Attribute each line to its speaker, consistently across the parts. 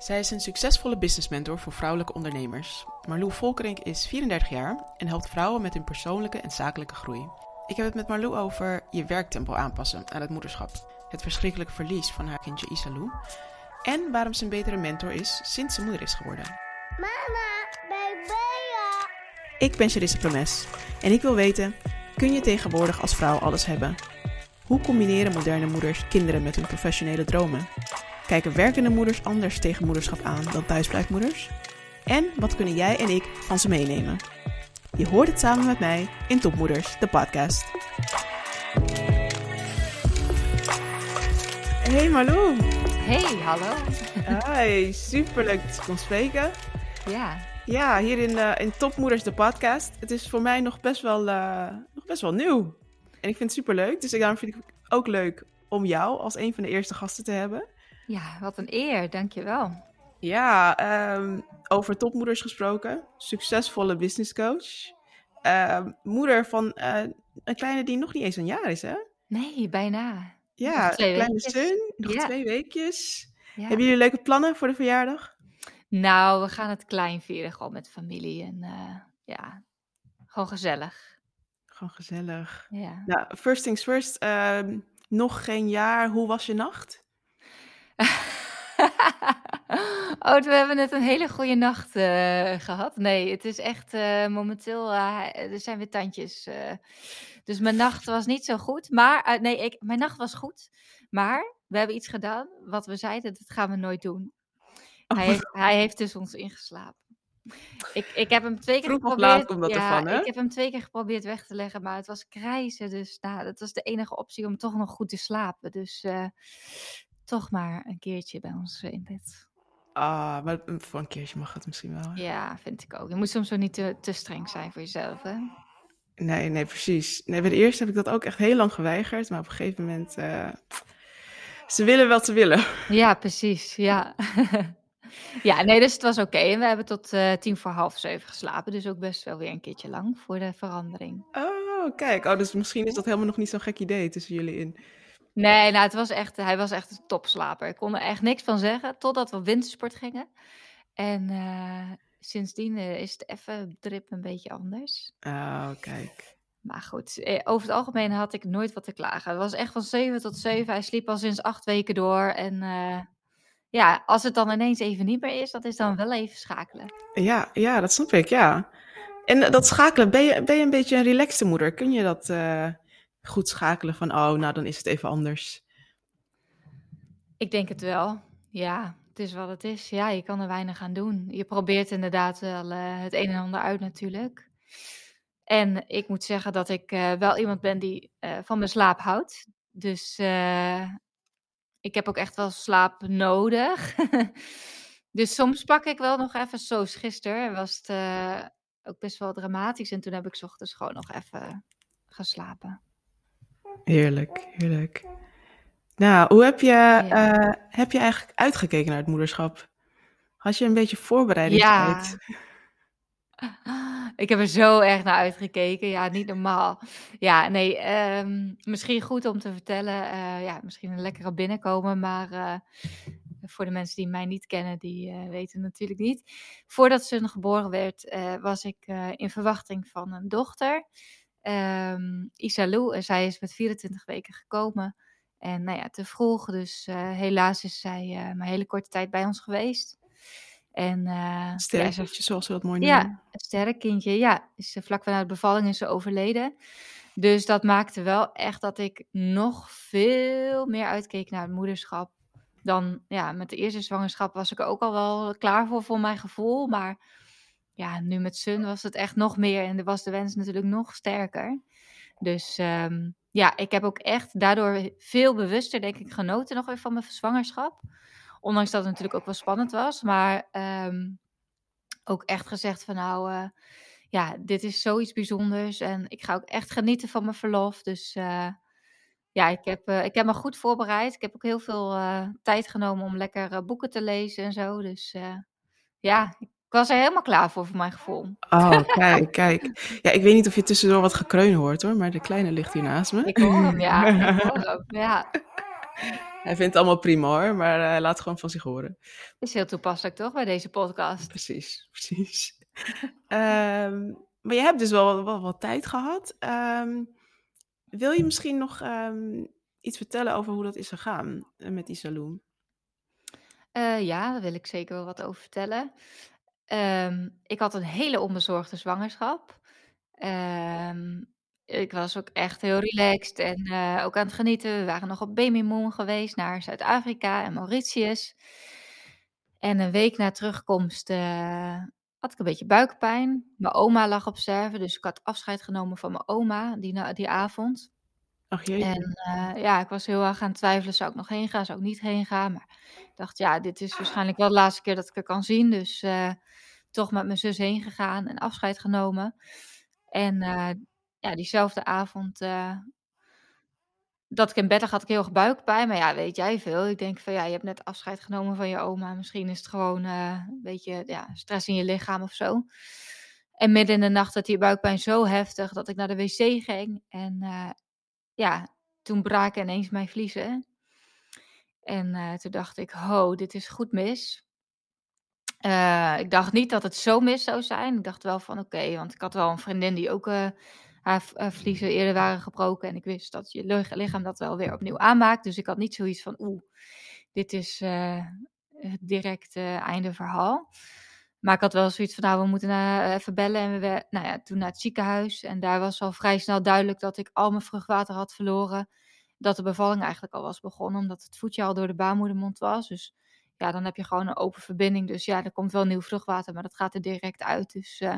Speaker 1: Zij is een succesvolle business mentor voor vrouwelijke ondernemers. Marlou Volkerink is 34 jaar en helpt vrouwen met hun persoonlijke en zakelijke groei. Ik heb het met Marlou over je werktempo aanpassen aan het moederschap, het verschrikkelijke verlies van haar kindje Isalou en waarom ze een betere mentor is sinds ze moeder is geworden.
Speaker 2: Mama, bij Bea.
Speaker 1: Ik ben Charisse Promes en ik wil weten, kun je tegenwoordig als vrouw alles hebben? Hoe combineren moderne moeders kinderen met hun professionele dromen? Kijken werkende moeders anders tegen moederschap aan dan thuisblijfmoeders? En wat kunnen jij en ik van ze meenemen? Je hoort het samen met mij in Topmoeders, de podcast. Hey Marlou.
Speaker 3: Hey, hallo.
Speaker 1: Hi, superleuk dat je kon spreken.
Speaker 3: Ja.
Speaker 1: Ja, hier in, eh, in Topmoeders, de podcast. Het is voor mij nog best wel, eh, nog best wel nieuw. En ik vind het superleuk. Dus daarom vind ik het ook leuk om jou als een van de eerste gasten te hebben.
Speaker 3: Ja, wat een eer, dankjewel.
Speaker 1: Ja, ehm, over topmoeders gesproken. Succesvolle businesscoach. Ehm moeder van eh, een kleine die nog niet eens een jaar is, hè?
Speaker 3: Nee, bijna.
Speaker 1: Ja,
Speaker 3: Nog twee
Speaker 1: een kleine
Speaker 3: weekjes.
Speaker 1: zoon. Nog
Speaker 3: Ja.
Speaker 1: twee weekjes.
Speaker 3: Ja.
Speaker 1: Hebben jullie leuke plannen voor de verjaardag?
Speaker 3: Nou, we gaan het klein vieren, gewoon met familie en eh, ja, gewoon gezellig.
Speaker 1: Gewoon gezellig.
Speaker 3: Ja.
Speaker 1: Nou, first things first. ehm, nog geen jaar. Hoe was je nacht?
Speaker 3: oh, we hebben net een hele goede nacht eh, gehad. Nee, het is echt eh, momenteel, eh, er zijn weer tandjes. dus mijn nacht was niet zo goed. Maar, nee, ik, mijn nacht was goed. Maar we hebben iets gedaan wat we zeiden, dat gaan we nooit doen. Hij, heeft, hij heeft dus ons ingeslapen. Ik, ik heb hem twee keer
Speaker 1: Vroeg
Speaker 3: geprobeerd.
Speaker 1: laat komt dat
Speaker 3: ja,
Speaker 1: ervan,
Speaker 3: ik heb hem twee keer geprobeerd weg te leggen, maar het was krijzen. Dus nou, dat was de enige optie om toch nog goed te slapen. Dus toch maar een keertje bij ons in bed.
Speaker 1: Ah, maar mm, voor een keertje mag het misschien wel. hè?
Speaker 3: Ja, vind ik ook. Je moet soms ook niet te, te streng zijn voor jezelf, hè?
Speaker 1: Nee, nee, precies. Nee, bij de eerste heb ik dat ook echt heel lang geweigerd. Maar op een gegeven moment... eh, ze willen wat ze willen.
Speaker 3: Ja, precies. Ja. ja, nee, dus het was oké. En we hebben tot eh, tien voor half zeven geslapen. Dus ook best wel weer een keertje lang voor de verandering.
Speaker 1: Oh, kijk. Oh, dus misschien is dat helemaal nog niet zo'n gek idee tussen jullie in.
Speaker 3: Nee, nou, het was echt, hij was echt een topslaper. Ik kon er echt niks van zeggen, totdat we op wintersport gingen. En eh, sindsdien eh, is het even drip een beetje anders.
Speaker 1: Oh, kijk.
Speaker 3: Maar goed, eh, over het algemeen had ik nooit wat te klagen. Het was echt van 7 tot 7. Hij sliep al sinds acht weken door. En ja, als het dan ineens even niet meer is, dat is dan wel even schakelen.
Speaker 1: Ja, ja, dat snap ik, ja. En dat schakelen, ben je, ben je een beetje een relaxte moeder? Kun je dat goed schakelen van, oh, nou, dan is het even anders?
Speaker 3: Ik denk het wel. Ja, het is wat het is. Ja, je kan er weinig aan doen. Je probeert inderdaad wel eh, het een en ander uit natuurlijk. En ik moet zeggen dat ik eh, wel iemand ben die eh, van mijn slaap houdt. Dus ik heb ook echt wel slaap nodig. dus soms pak ik wel nog even, zoals gisteren was het ook best wel dramatisch. En toen heb ik ochtends gewoon nog even geslapen.
Speaker 1: Heerlijk, heerlijk. Nou, hoe heb je,
Speaker 3: Ja.
Speaker 1: eh, heb je eigenlijk uitgekeken naar het moederschap? Had je een beetje
Speaker 3: Ja.
Speaker 1: voorbereidingstijd?
Speaker 3: Ik heb er zo erg naar uitgekeken. Ja, niet normaal. Ja, nee, ehm, misschien goed om te vertellen. eh, ja, misschien een lekkere binnenkomen, maar eh, voor de mensen die mij niet kennen, die eh, weten natuurlijk niet. Voordat ze geboren werd, was ik in verwachting van een dochter. Ehm Isalou, en zij is met 24 weken gekomen. En nou ja, te vroeg, dus eh, helaas is zij eh, maar een hele korte tijd bij ons geweest. En eh, ja, ze
Speaker 1: Sterretjes, zoals we dat mooi
Speaker 3: ja,
Speaker 1: noemen.
Speaker 3: een sterk kindje. Ja, is ze vlak vanuit de bevalling is ze overleden. Dus dat maakte wel echt dat ik nog veel meer uitkeek naar het moederschap. Dan ja, met de eerste zwangerschap was ik er ook al wel klaar voor, voor mijn gevoel. Maar ja, nu met Sun was het echt nog meer. En was de wens natuurlijk nog sterker. Dus ehm, ja, ik heb ook echt daardoor veel bewuster, denk ik, genoten nog weer van mijn zwangerschap. Ondanks dat het natuurlijk ook wel spannend was. Maar ehm, ook echt gezegd van nou, eh, ja, dit is zoiets bijzonders. En ik ga ook echt genieten van mijn verlof. Dus eh, ja, ik heb, eh, ik heb me goed voorbereid. Ik heb ook heel veel tijd genomen om lekker boeken te lezen en zo. Dus ja, ik was er helemaal klaar voor, voor mijn gevoel.
Speaker 1: Oh, kijk, kijk. Ja, ik weet niet of je tussendoor wat gekreun hoort hoor, maar de kleine ligt hier naast me.
Speaker 3: Ik hoor hem, ja. Ik hoor hem, ja.
Speaker 1: Hij vindt het allemaal prima hoor, maar eh, hij laat gewoon van zich horen.
Speaker 3: Is heel toepasselijk toch bij deze podcast?
Speaker 1: Precies, precies. Ehm, maar je hebt dus wel, wel wat tijd gehad. Ehm, wil je misschien nog ehm, iets vertellen over hoe dat is gegaan eh, met die saloon?
Speaker 3: Eh, ja, daar wil ik zeker wel wat over vertellen. Ehm, ik had een hele onbezorgde zwangerschap. Ehm, ik was ook echt heel relaxed en eh, ook aan het genieten. We waren nog op Baby Moon geweest naar Zuid-Afrika en Mauritius. En een week na terugkomst eh, had ik een beetje buikpijn. Mijn oma lag op dus ik had afscheid genomen van mijn oma die, die avond.
Speaker 1: Ach.
Speaker 3: En eh, ja, ik was heel erg aan het twijfelen, zou ik nog heen gaan, zou ik niet heen gaan? Maar ik dacht, ja, dit is waarschijnlijk wel de laatste keer dat ik haar kan zien. Dus eh, toch met mijn zus heen gegaan en afscheid genomen. En eh, ja, diezelfde avond dat ik in bed had ik heel erg buikpijn. Maar ja, weet jij veel. Ik denk van, ja, je hebt net afscheid genomen van je oma. Misschien is het gewoon een beetje ja, stress in je lichaam of zo. En midden in de nacht had die buikpijn zo heftig dat ik naar de wc ging. En ja, toen braken ineens mijn vliezen. En eh, toen dacht ik, ho, dit is goed mis. Eh, ik dacht niet dat het zo mis zou zijn. Ik dacht wel van oké, want ik had wel een vriendin die ook eh, haar vliezen eerder waren gebroken. En ik wist dat je lich- lichaam dat wel weer opnieuw aanmaakt. Dus ik had niet zoiets van oeh, dit is het direct eh, einde verhaal. Maar ik had wel zoiets van nou, we moeten naar, even bellen. En we nou ja, toen naar het ziekenhuis. En daar was al vrij snel duidelijk dat ik al mijn vruchtwater had verloren. Dat de bevalling eigenlijk al was begonnen, omdat het voetje al door de baarmoedermond was. Dus ja, dan heb je gewoon een open verbinding. Dus ja, er komt wel nieuw vruchtwater, maar dat gaat er direct uit. Dus eh,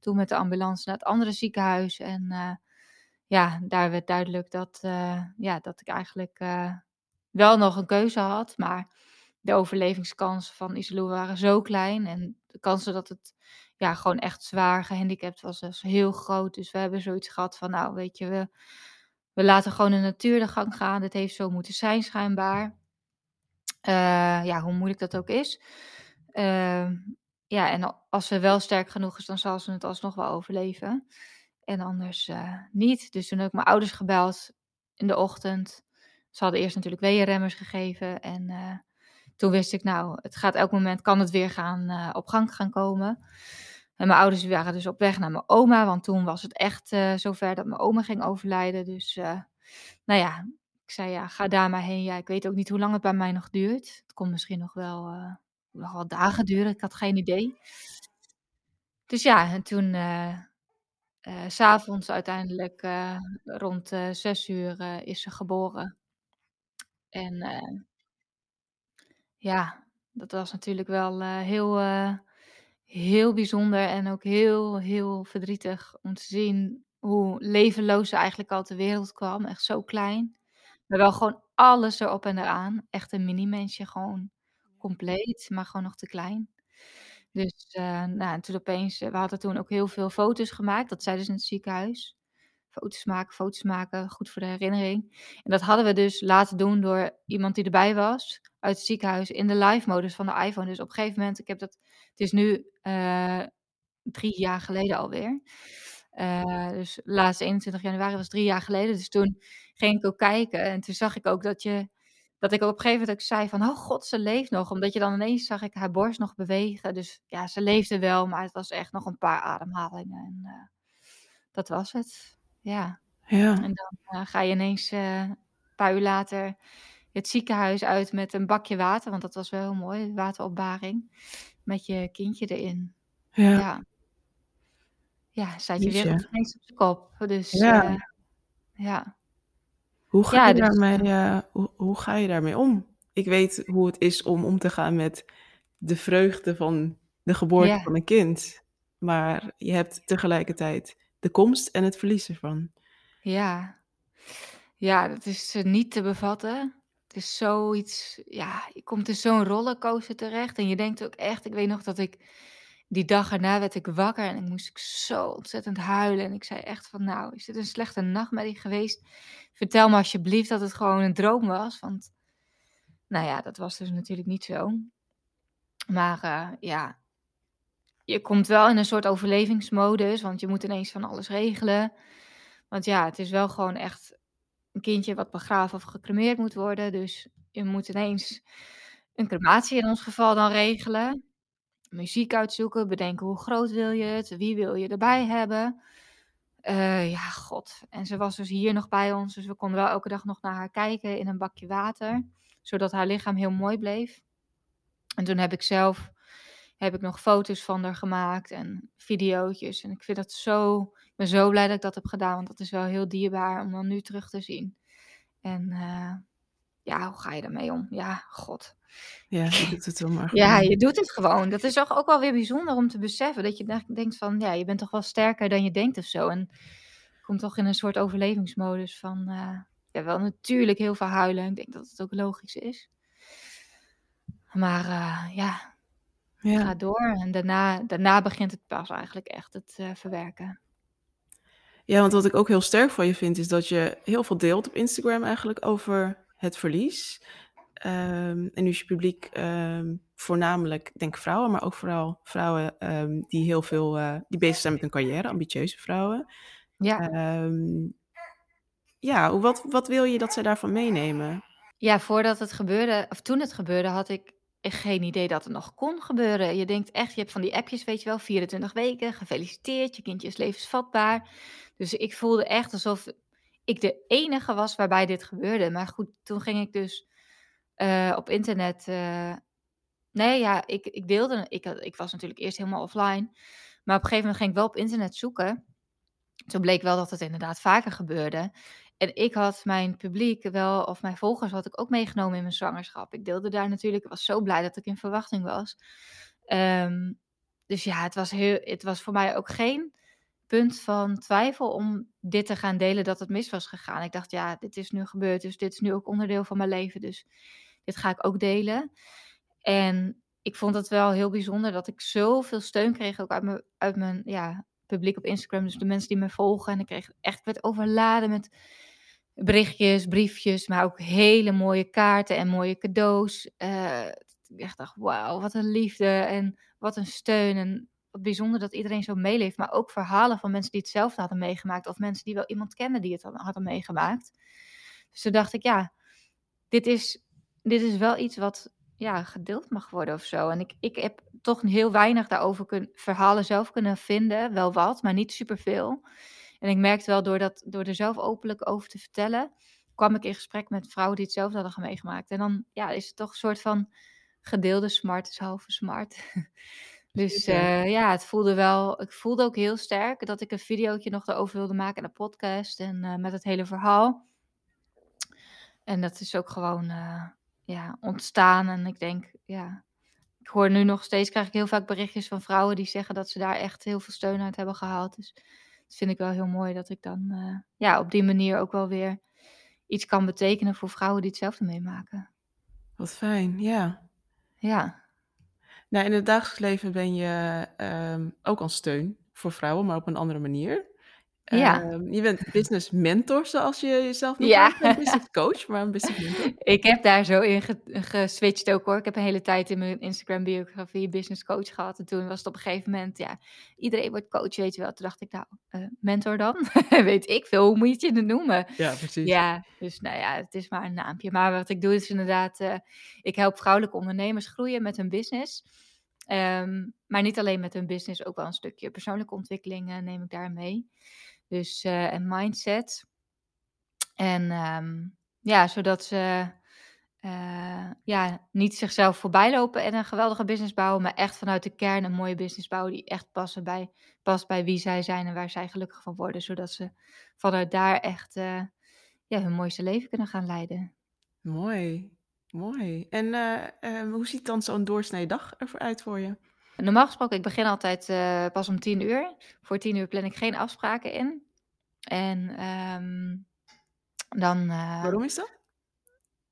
Speaker 3: toen met de ambulance naar het andere ziekenhuis. En eh, ja, daar werd duidelijk dat, eh, ja, dat ik eigenlijk eh, wel nog een keuze had. Maar de overlevingskansen van Isilou waren zo klein. En de kansen dat het ja, gewoon echt zwaar gehandicapt was, was heel groot. Dus we hebben zoiets gehad van, nou weet je, we, we laten gewoon de natuur de gang gaan. Dit heeft zo moeten zijn schijnbaar. Eh, ja, hoe moeilijk dat ook is. Ehm, ja, en al- als ze wel sterk genoeg is, dan zal ze het alsnog wel overleven. En anders eh, niet. Dus toen heb ik mijn ouders gebeld in de ochtend. Ze hadden eerst natuurlijk weeënremmers gegeven. En eh, toen wist ik, nou, het gaat elk moment, kan het weer gaan, eh, op gang gaan komen. En mijn ouders waren dus op weg naar mijn oma. Want toen was het echt eh, zover dat mijn oma ging overlijden. Dus, eh, nou ja, ik zei, ja, ga daar maar heen. Ja, ik weet ook niet hoe lang het bij mij nog duurt. Het kon misschien nog wel, nog wel dagen duren. Ik had geen idee. Dus ja, en toen s s'avonds uiteindelijk rond zes uur is ze geboren. En ja, dat was natuurlijk wel eh, heel, eh, heel bijzonder en ook heel, heel verdrietig om te zien hoe levenloos ze eigenlijk al ter wereld kwam. Echt zo klein. Maar wel gewoon alles erop en eraan. Echt een mini-mensje, gewoon compleet, maar gewoon nog te klein. Dus, eh, nou, en toen opeens, we hadden toen ook heel veel foto's gemaakt. Dat zeiden ze in het ziekenhuis. Foto's maken, foto's maken, goed voor de herinnering. En dat hadden we dus laten doen door iemand die erbij was uit het ziekenhuis in de live modus van de iPhone. Dus op een gegeven moment, ik heb dat, het is nu eh, drie jaar geleden alweer. Eh, dus laatste 21 januari was drie jaar geleden. Dus toen ging ik ook kijken en toen zag ik ook dat je, dat ik op een gegeven moment ook zei van, oh god, ze leeft nog. Omdat je dan ineens zag ik haar borst nog bewegen. Dus ja, ze leefde wel, maar het was echt nog een paar ademhalingen. En eh, dat was het. Ja.
Speaker 1: Ja.
Speaker 3: En dan eh, ga je ineens eh, een paar uur later het ziekenhuis uit met een bakje water. Want dat was wel heel mooi, wateropbaring. Met je kindje erin.
Speaker 1: Ja.
Speaker 3: Ja, ja staat je wereld ineens op zijn kop. Dus
Speaker 1: Ja.
Speaker 3: eh, ja.
Speaker 1: Hoe ga
Speaker 3: Ja,
Speaker 1: je
Speaker 3: dus,
Speaker 1: daarmee, hoe, hoe ga je daarmee om? Ik weet hoe het is om om te gaan met de vreugde van de geboorte
Speaker 3: ja.
Speaker 1: van een kind. Maar je hebt tegelijkertijd de komst en het verlies ervan.
Speaker 3: Ja. Ja, dat is eh, niet te bevatten. Het is zoiets, ja, je komt in zo'n rollercoaster terecht. En je denkt ook echt, ik weet nog dat ik die dag erna werd ik wakker en ik moest ik zo ontzettend huilen. En ik zei echt van, nou, is dit een slechte nachtmerrie geweest? Vertel me alsjeblieft dat het gewoon een droom was. Want, nou ja, dat was dus natuurlijk niet zo. Maar eh, ja, je komt wel in een soort overlevingsmodus, want je moet ineens van alles regelen. Want ja, het is wel gewoon echt een kindje wat begraven of gecremeerd moet worden. Dus je moet ineens een crematie in ons geval dan regelen. Muziek uitzoeken, bedenken hoe groot wil je het, wie wil je erbij hebben. Eh, ja, god. En ze was dus hier nog bij ons, dus we konden wel elke dag nog naar haar kijken in een bakje water, zodat haar lichaam heel mooi bleef. En toen heb ik zelf heb ik nog foto's van haar gemaakt en video's. En ik vind dat zo, ik ben zo blij dat ik dat heb gedaan, want dat is wel heel dierbaar om dan nu terug te zien. En uh, ja, hoe ga je daarmee om? Ja, god.
Speaker 1: Ja, je doet het wel maar.
Speaker 3: Ja, je doet het gewoon. Dat is toch ook wel weer bijzonder om te beseffen. Dat je denkt van, ja, je bent toch wel sterker dan je denkt of zo. En komt toch in een soort overlevingsmodus van, uh, ja, wel natuurlijk heel veel huilen. Ik denk dat het ook logisch is. Maar uh, ja, ja, ga door. En daarna, daarna begint het pas eigenlijk echt het uh, verwerken.
Speaker 1: Ja, want wat ik ook heel sterk van je vind, is dat je heel veel deelt op Instagram eigenlijk over het verlies. Um, en nu is je publiek um, voornamelijk, denk vrouwen, maar ook vooral vrouwen um, die heel veel, uh, die bezig zijn met hun carrière, ambitieuze vrouwen.
Speaker 3: Ja.
Speaker 1: ja, wat, wat wil je dat zij daarvan meenemen?
Speaker 3: Ja, voordat het gebeurde, of toen het gebeurde, had ik geen idee dat het nog kon gebeuren. Je denkt echt, je hebt van die appjes, weet je wel, 24 weken, gefeliciteerd, je kindje is levensvatbaar. Dus ik voelde echt alsof ik de enige was waarbij dit gebeurde. Maar goed, toen ging ik dus uh, op internet. Uh, nee, ja, ik, ik deelde. Ik, ik was natuurlijk eerst helemaal offline. Maar op een gegeven moment ging ik wel op internet zoeken. Toen bleek wel dat het inderdaad vaker gebeurde. En ik had mijn publiek wel, of mijn volgers had ik ook meegenomen in mijn zwangerschap. Ik deelde daar natuurlijk, ik was zo blij dat ik in verwachting was. Um, dus ja, het was, heel, het was voor mij ook geen punt van twijfel om dit te gaan delen dat het mis was gegaan. Ik dacht, ja, dit is nu gebeurd, dus dit is nu ook onderdeel van mijn leven. Dus dit ga ik ook delen. En ik vond het wel heel bijzonder dat ik zoveel steun kreeg ook uit mijn, uit mijn ja, publiek op Instagram. Dus de mensen die me volgen. En ik kreeg echt, werd overladen met berichtjes, briefjes, maar ook hele mooie kaarten en mooie cadeaus. Uh, ik dacht, wauw, wat een liefde en wat een steun. En wat bijzonder dat iedereen zo meeleeft. Maar ook verhalen van mensen die hetzelfde hadden meegemaakt. Of mensen die wel iemand kenden die het hadden meegemaakt. Dus toen dacht ik, ja, dit is, dit is wel iets wat ja, gedeeld mag worden of zo. En ik, ik heb toch heel weinig daarover verhalen zelf kunnen vinden. Wel wat, maar niet superveel. En ik merkte wel door, dat, door er zelf openlijk over te vertellen, kwam ik in gesprek met vrouwen die hetzelfde hadden meegemaakt. En dan ja, is het toch een soort van gedeelde smart is halve smart. dus uh, ja, het voelde wel, ik voelde ook heel sterk dat ik een videootje nog daarover wilde maken en een podcast en uh, met het hele verhaal. En dat is ook gewoon uh, ja, ontstaan. En ik denk, ja, ik hoor nu nog steeds, krijg ik heel vaak berichtjes van vrouwen die zeggen dat ze daar echt heel veel steun uit hebben gehaald. Dus dat vind ik wel heel mooi dat ik dan uh, ja, op die manier ook wel weer iets kan betekenen voor vrouwen die hetzelfde meemaken.
Speaker 1: Wat fijn, ja.
Speaker 3: Ja.
Speaker 1: Nou, in het dagelijks leven ben je um, ook al steun voor vrouwen, maar op een andere manier.
Speaker 3: Ja.
Speaker 1: Ehm, je bent business mentor, zoals je jezelf noemt. Ja. Een business coach, maar een business mentor.
Speaker 3: Ik heb daar zo in geswitcht ook hoor. Ik heb een hele tijd in mijn Instagram biografie business coach gehad. En toen was het op een gegeven moment, ja, iedereen wordt coach, weet je wel. Toen dacht ik, nou, uh, mentor dan? weet ik veel, hoe moet je het noemen?
Speaker 1: Ja, precies.
Speaker 3: Ja, dus nou ja, het is maar een naampje. Maar wat ik doe is inderdaad, uh, ik help vrouwelijke ondernemers groeien met hun business. Um, maar niet alleen met hun business, ook wel een stukje persoonlijke ontwikkeling neem ik daar mee. Dus uh, en mindset. En um, ja, zodat ze uh, ja, niet zichzelf voorbij lopen en een geweldige business bouwen, maar echt vanuit de kern een mooie business bouwen die echt passen bij, past bij wie zij zijn en waar zij gelukkig van worden. Zodat ze vanuit daar echt uh, ja, hun mooiste leven kunnen gaan leiden.
Speaker 1: Mooi, mooi. En hoe ziet dan zo'n doorsnee dag ervoor uit voor je?
Speaker 3: Normaal gesproken, ik begin altijd uh, pas om tien uur. Voor tien uur plan ik geen afspraken in. En um, dan... Uh,
Speaker 1: Waarom is dat?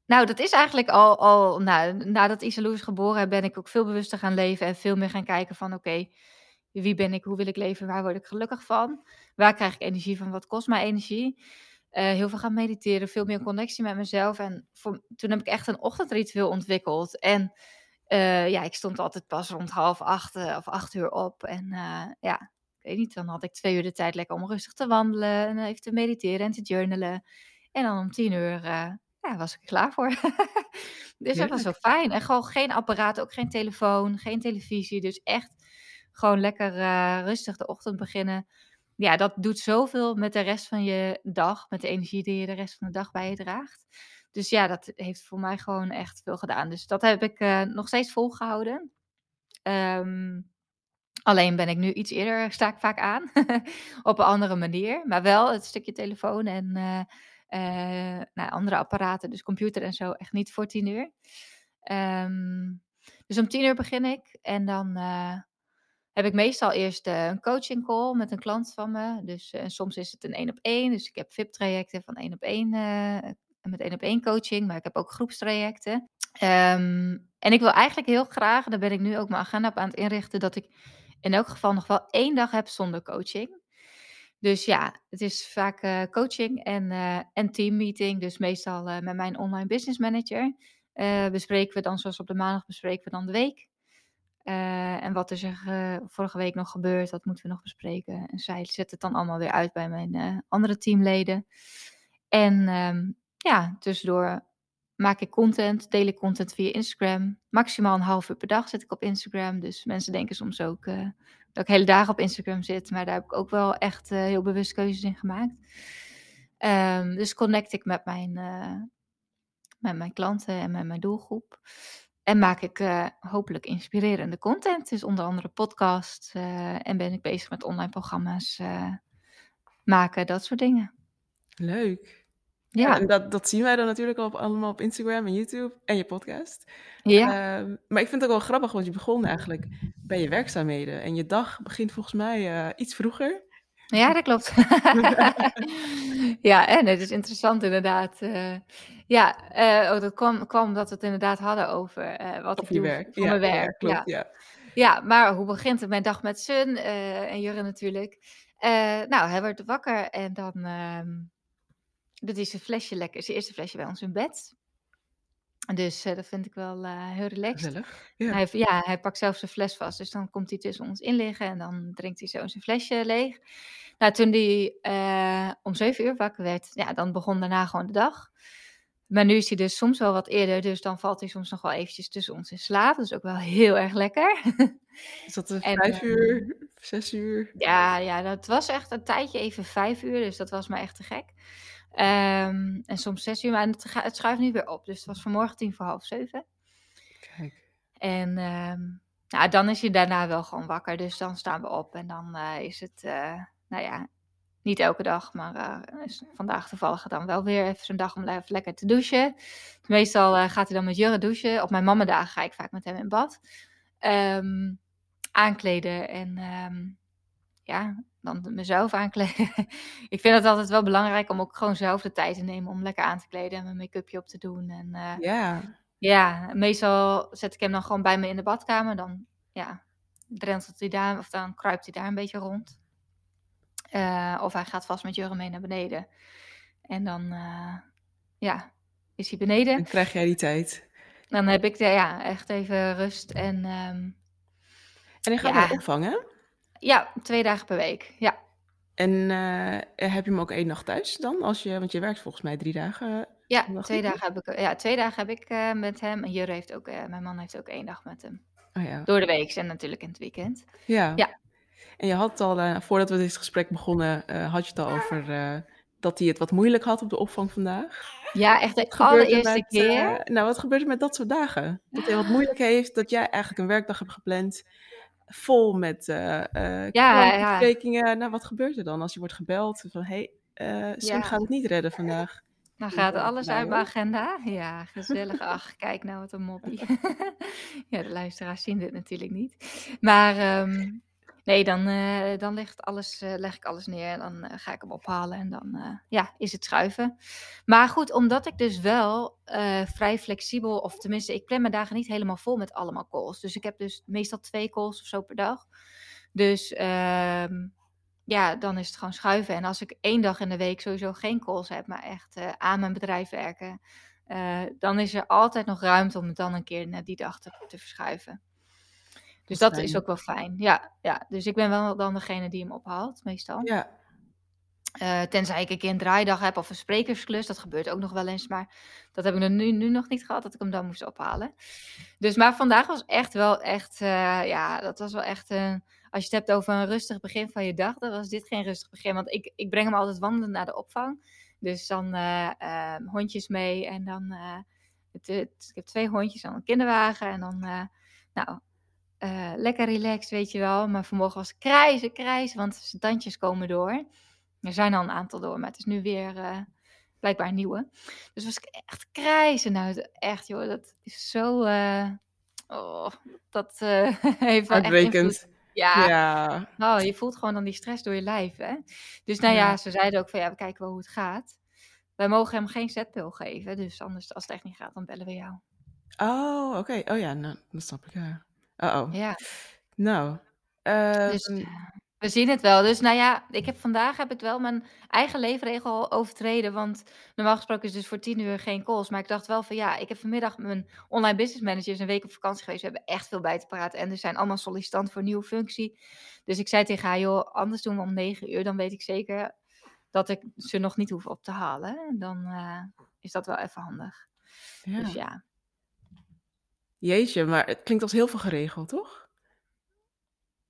Speaker 3: Nou, dat is eigenlijk al, al nou, nadat Isalou is geboren, ben ik ook veel bewuster gaan leven en veel meer gaan kijken van oké, okay, wie ben ik, hoe wil ik leven, waar word ik gelukkig van, waar krijg ik energie van, wat kost mij energie. Uh, heel veel gaan mediteren, veel meer connectie met mezelf. En voor, toen heb ik echt een ochtendritueel ontwikkeld. En uh, ja, ik stond altijd pas rond half acht uh, of acht uur op. En uh, ja, ik weet niet, dan had ik twee uur de tijd lekker om rustig te wandelen en even te mediteren en te journalen. En dan om tien uur eh, ja, was ik er klaar voor. dus dat was wel
Speaker 1: Heerlijk.
Speaker 3: fijn. En gewoon geen apparaat, ook geen telefoon, geen televisie. Dus echt gewoon lekker eh, rustig de ochtend beginnen. Ja, dat doet zoveel met de rest van je dag, met de energie die je de rest van de dag bij je draagt. Dus ja, dat heeft voor mij gewoon echt veel gedaan. Dus dat heb ik eh, nog steeds volgehouden. Ehm, alleen ben ik nu iets eerder, sta ik vaak aan. op een andere manier. Maar wel het stukje telefoon en eh, eh, nou, andere apparaten, dus computer en zo, echt niet voor tien uur. Ehm, dus om tien uur begin ik. En dan eh, heb ik meestal eerst eh, een coaching call met een klant van me. Dus eh, soms is het een één op één. Dus ik heb VIP-trajecten van één op één eh, met één op één coaching. Maar ik heb ook groepstrajecten. Ehm, en ik wil eigenlijk heel graag, daar ben ik nu ook mijn agenda op aan het inrichten, dat ik in elk geval nog wel één dag heb zonder coaching. Dus ja, het is vaak eh, coaching en, eh en teammeeting. Dus meestal eh, met mijn online business manager. bespreken we dan, zoals op de maandag, bespreken we dan de week. En wat is er vorige week nog gebeurd, dat moeten we nog bespreken. En zij zet het dan allemaal weer uit bij mijn andere teamleden. En ehm, ja, tussendoor maak ik content, deel ik content via Instagram. Maximaal een half uur per dag zit ik op Instagram. Dus mensen denken soms ook eh, dat ik hele dagen op Instagram zit. Maar daar heb ik ook wel echt eh, heel bewust keuzes in gemaakt. Ehm, dus connect ik met mijn, eh, met mijn klanten en met mijn doelgroep. En maak ik hopelijk inspirerende content. Dus onder andere podcasts. eh, en ben ik bezig met online programma's maken, dat soort dingen.
Speaker 1: Leuk. Ja,
Speaker 3: Ja,
Speaker 1: en dat, dat zien wij dan natuurlijk al op, allemaal op Instagram en YouTube en je podcast.
Speaker 3: ja.
Speaker 1: Ehm, maar ik vind het ook wel grappig, want je begon eigenlijk bij je werkzaamheden. En je dag begint volgens mij eh, iets vroeger.
Speaker 3: Ja, dat klopt. ja, en het is interessant inderdaad. eh, ja, eh, oh, dat kwam, kwam omdat we het inderdaad hadden over wat
Speaker 1: Op
Speaker 3: ik
Speaker 1: je
Speaker 3: doe
Speaker 1: werk.
Speaker 3: voor
Speaker 1: Ja,
Speaker 3: mijn
Speaker 1: ja,
Speaker 3: werk.
Speaker 1: klopt.
Speaker 3: Ja.
Speaker 1: Ja.
Speaker 3: ja, maar hoe begint het? Mijn dag met Sun en Jurre natuurlijk. Nou, hij wordt wakker en dan ehm doet hij zijn flesje lekker, zijn eerste flesje bij ons in bed. Dus eh, dat vind ik wel eh, heel relaxed.
Speaker 1: Gezellig. Ja.
Speaker 3: Hij, ja, hij pakt zelf zijn fles vast. Dus dan komt hij tussen ons in liggen en dan drinkt hij zo zijn flesje leeg. Nou, toen hij eh, om zeven uur wakker werd, ja, dan begon daarna gewoon de dag. Maar nu is hij dus soms wel wat eerder, dus dan valt hij soms nog wel eventjes tussen ons in slaap. Dat is ook wel heel erg lekker.
Speaker 1: Is dat
Speaker 3: En,
Speaker 1: vijf uur, zes uur?
Speaker 3: ja, ja, dat was echt een tijdje even vijf uur, dus dat was maar echt te gek. Ehm, en soms zes uur, maar het, schuift nu weer op. Dus het was vanmorgen tien voor half zeven.
Speaker 1: Kijk.
Speaker 3: En nou, dan is je daarna wel gewoon wakker. Dus dan staan we op en dan eh, is het, eh, nou ja, niet elke dag, maar eh, is vandaag toevallig dan wel weer even zo'n dag om even lekker te douchen. Meestal gaat hij dan met Jurre douchen. Op mijn mamadag ga ik vaak met hem in bad. Ehm, aankleden en ja, dan mezelf aankleden. ik vind het altijd wel belangrijk om ook gewoon zelf de tijd te nemen om lekker aan te kleden en mijn make-upje op te doen. En eh,
Speaker 1: Ja.
Speaker 3: ja, meestal zet ik hem dan gewoon bij me in de badkamer. Dan ja, drentelt hij daar, of dan kruipt hij daar een beetje rond. Eh, of hij gaat vast met Jurre mee naar beneden. En dan, eh, ja, is hij beneden.
Speaker 1: Dan krijg jij die tijd.
Speaker 3: Dan heb ik de, ja, echt even rust. En ehm,
Speaker 1: En je gaat
Speaker 3: Ja.
Speaker 1: naar de opvang, hè?
Speaker 3: Ja, twee dagen per week. Ja,
Speaker 1: En eh, heb je hem ook één nacht thuis dan? Als je, want je werkt volgens mij drie dagen.
Speaker 3: ja,
Speaker 1: Wacht
Speaker 3: twee dagen heb ik, ja, twee dagen heb ik eh, met hem. En Jurre heeft ook, eh, mijn man heeft ook één dag met hem.
Speaker 1: Oh ja.
Speaker 3: Door de week en natuurlijk in het weekend.
Speaker 1: Ja.
Speaker 3: Ja.
Speaker 1: En je had al, eh, voordat we dit gesprek begonnen, eh, had je het al over eh, dat hij het wat moeilijk had op de opvang vandaag.
Speaker 3: Ja, echt de
Speaker 1: er
Speaker 3: allereerste
Speaker 1: met,
Speaker 3: keer.
Speaker 1: eh, nou, wat gebeurt er met dat soort dagen? Dat hij wat moeilijk heeft, dat jij eigenlijk een werkdag hebt gepland vol met eh eh
Speaker 3: Ja,
Speaker 1: klantbesprekingen. Nou, wat gebeurt er dan als je wordt gebeld van, hé, hey, eh Sim
Speaker 3: Ja.
Speaker 1: gaat het niet redden vandaag?
Speaker 3: Dan
Speaker 1: Hoe
Speaker 3: gaat alles uit mijn agenda. Ja, gezellig. Ach, kijk nou wat een moppie. ja, de luisteraars zien dit natuurlijk niet. Maar ehm, nee, dan, eh, dan alles, eh, leg ik alles neer. En dan eh, ga ik hem ophalen en dan ja, is het schuiven. Maar goed, omdat ik dus wel vrij flexibel, of tenminste, ik plan mijn dagen niet helemaal vol met allemaal calls. Dus ik heb dus meestal twee calls of zo per dag. Dus ehm, ja, dan is het gewoon schuiven. En als ik één dag in de week sowieso geen calls heb, maar echt aan mijn bedrijf werken, dan is er altijd nog ruimte om het dan een keer naar die dag te verschuiven. Dus
Speaker 1: Dat
Speaker 3: dat
Speaker 1: is
Speaker 3: ook wel fijn. Ja, ja, dus ik ben wel dan degene die hem ophaalt, meestal.
Speaker 1: Ja,
Speaker 3: Uh, tenzij ik een keer een draaidag heb of een sprekersklus. Dat gebeurt ook nog wel eens. Maar dat heb ik nu, nu nog niet gehad, dat ik hem dan moest ophalen. Dus, maar vandaag was echt wel echt... Uh, ja, dat was wel echt... Uh, als je het hebt over een rustig begin van je dag... dan was dit geen rustig begin. Want ik, ik breng hem altijd wandelen naar de opvang. Dus dan ehm, hondjes mee. En dan... Het, het, ik heb twee hondjes aan een kinderwagen. En dan... nou, lekker relaxed, weet je wel. Maar vanmorgen was krijzen, krijzen, want zijn tandjes komen door. Er zijn al een aantal door, maar het is nu weer uh, blijkbaar een nieuwe. Dus was ik echt krijzen uit. Echt joh, dat is zo... Uh, oh, dat heeft wel echt Ja, ja. Oh, je voelt gewoon dan die stress door je lijf. Hè? Dus nou ja, ja ze zeiden ook van ja, we kijken wel hoe het gaat. Wij mogen hem geen zetpil geven. Dus anders, als het echt niet gaat, dan bellen we jou.
Speaker 1: Oh, oké. Oh ja, nou, dat snap ik. Ja. Uh oh.
Speaker 3: Ja.
Speaker 1: Nou.
Speaker 3: Dus, um, we zien het wel. Dus nou ja, ik heb vandaag heb ik wel mijn eigen leefregel overtreden. Want normaal gesproken is dus voor tien uur geen calls. Maar ik dacht wel van ja, ik heb vanmiddag mijn online business managers een week op vakantie geweest. We hebben echt veel bij te praten. En er zijn allemaal sollicitanten voor een nieuwe functie. Dus ik zei tegen haar, joh, anders doen we om negen uur. Dan weet ik zeker dat ik ze nog niet hoef op te halen. Dan uh, is dat wel even handig. Ja. Dus ja.
Speaker 1: Jeetje, maar het klinkt als heel veel geregeld, toch?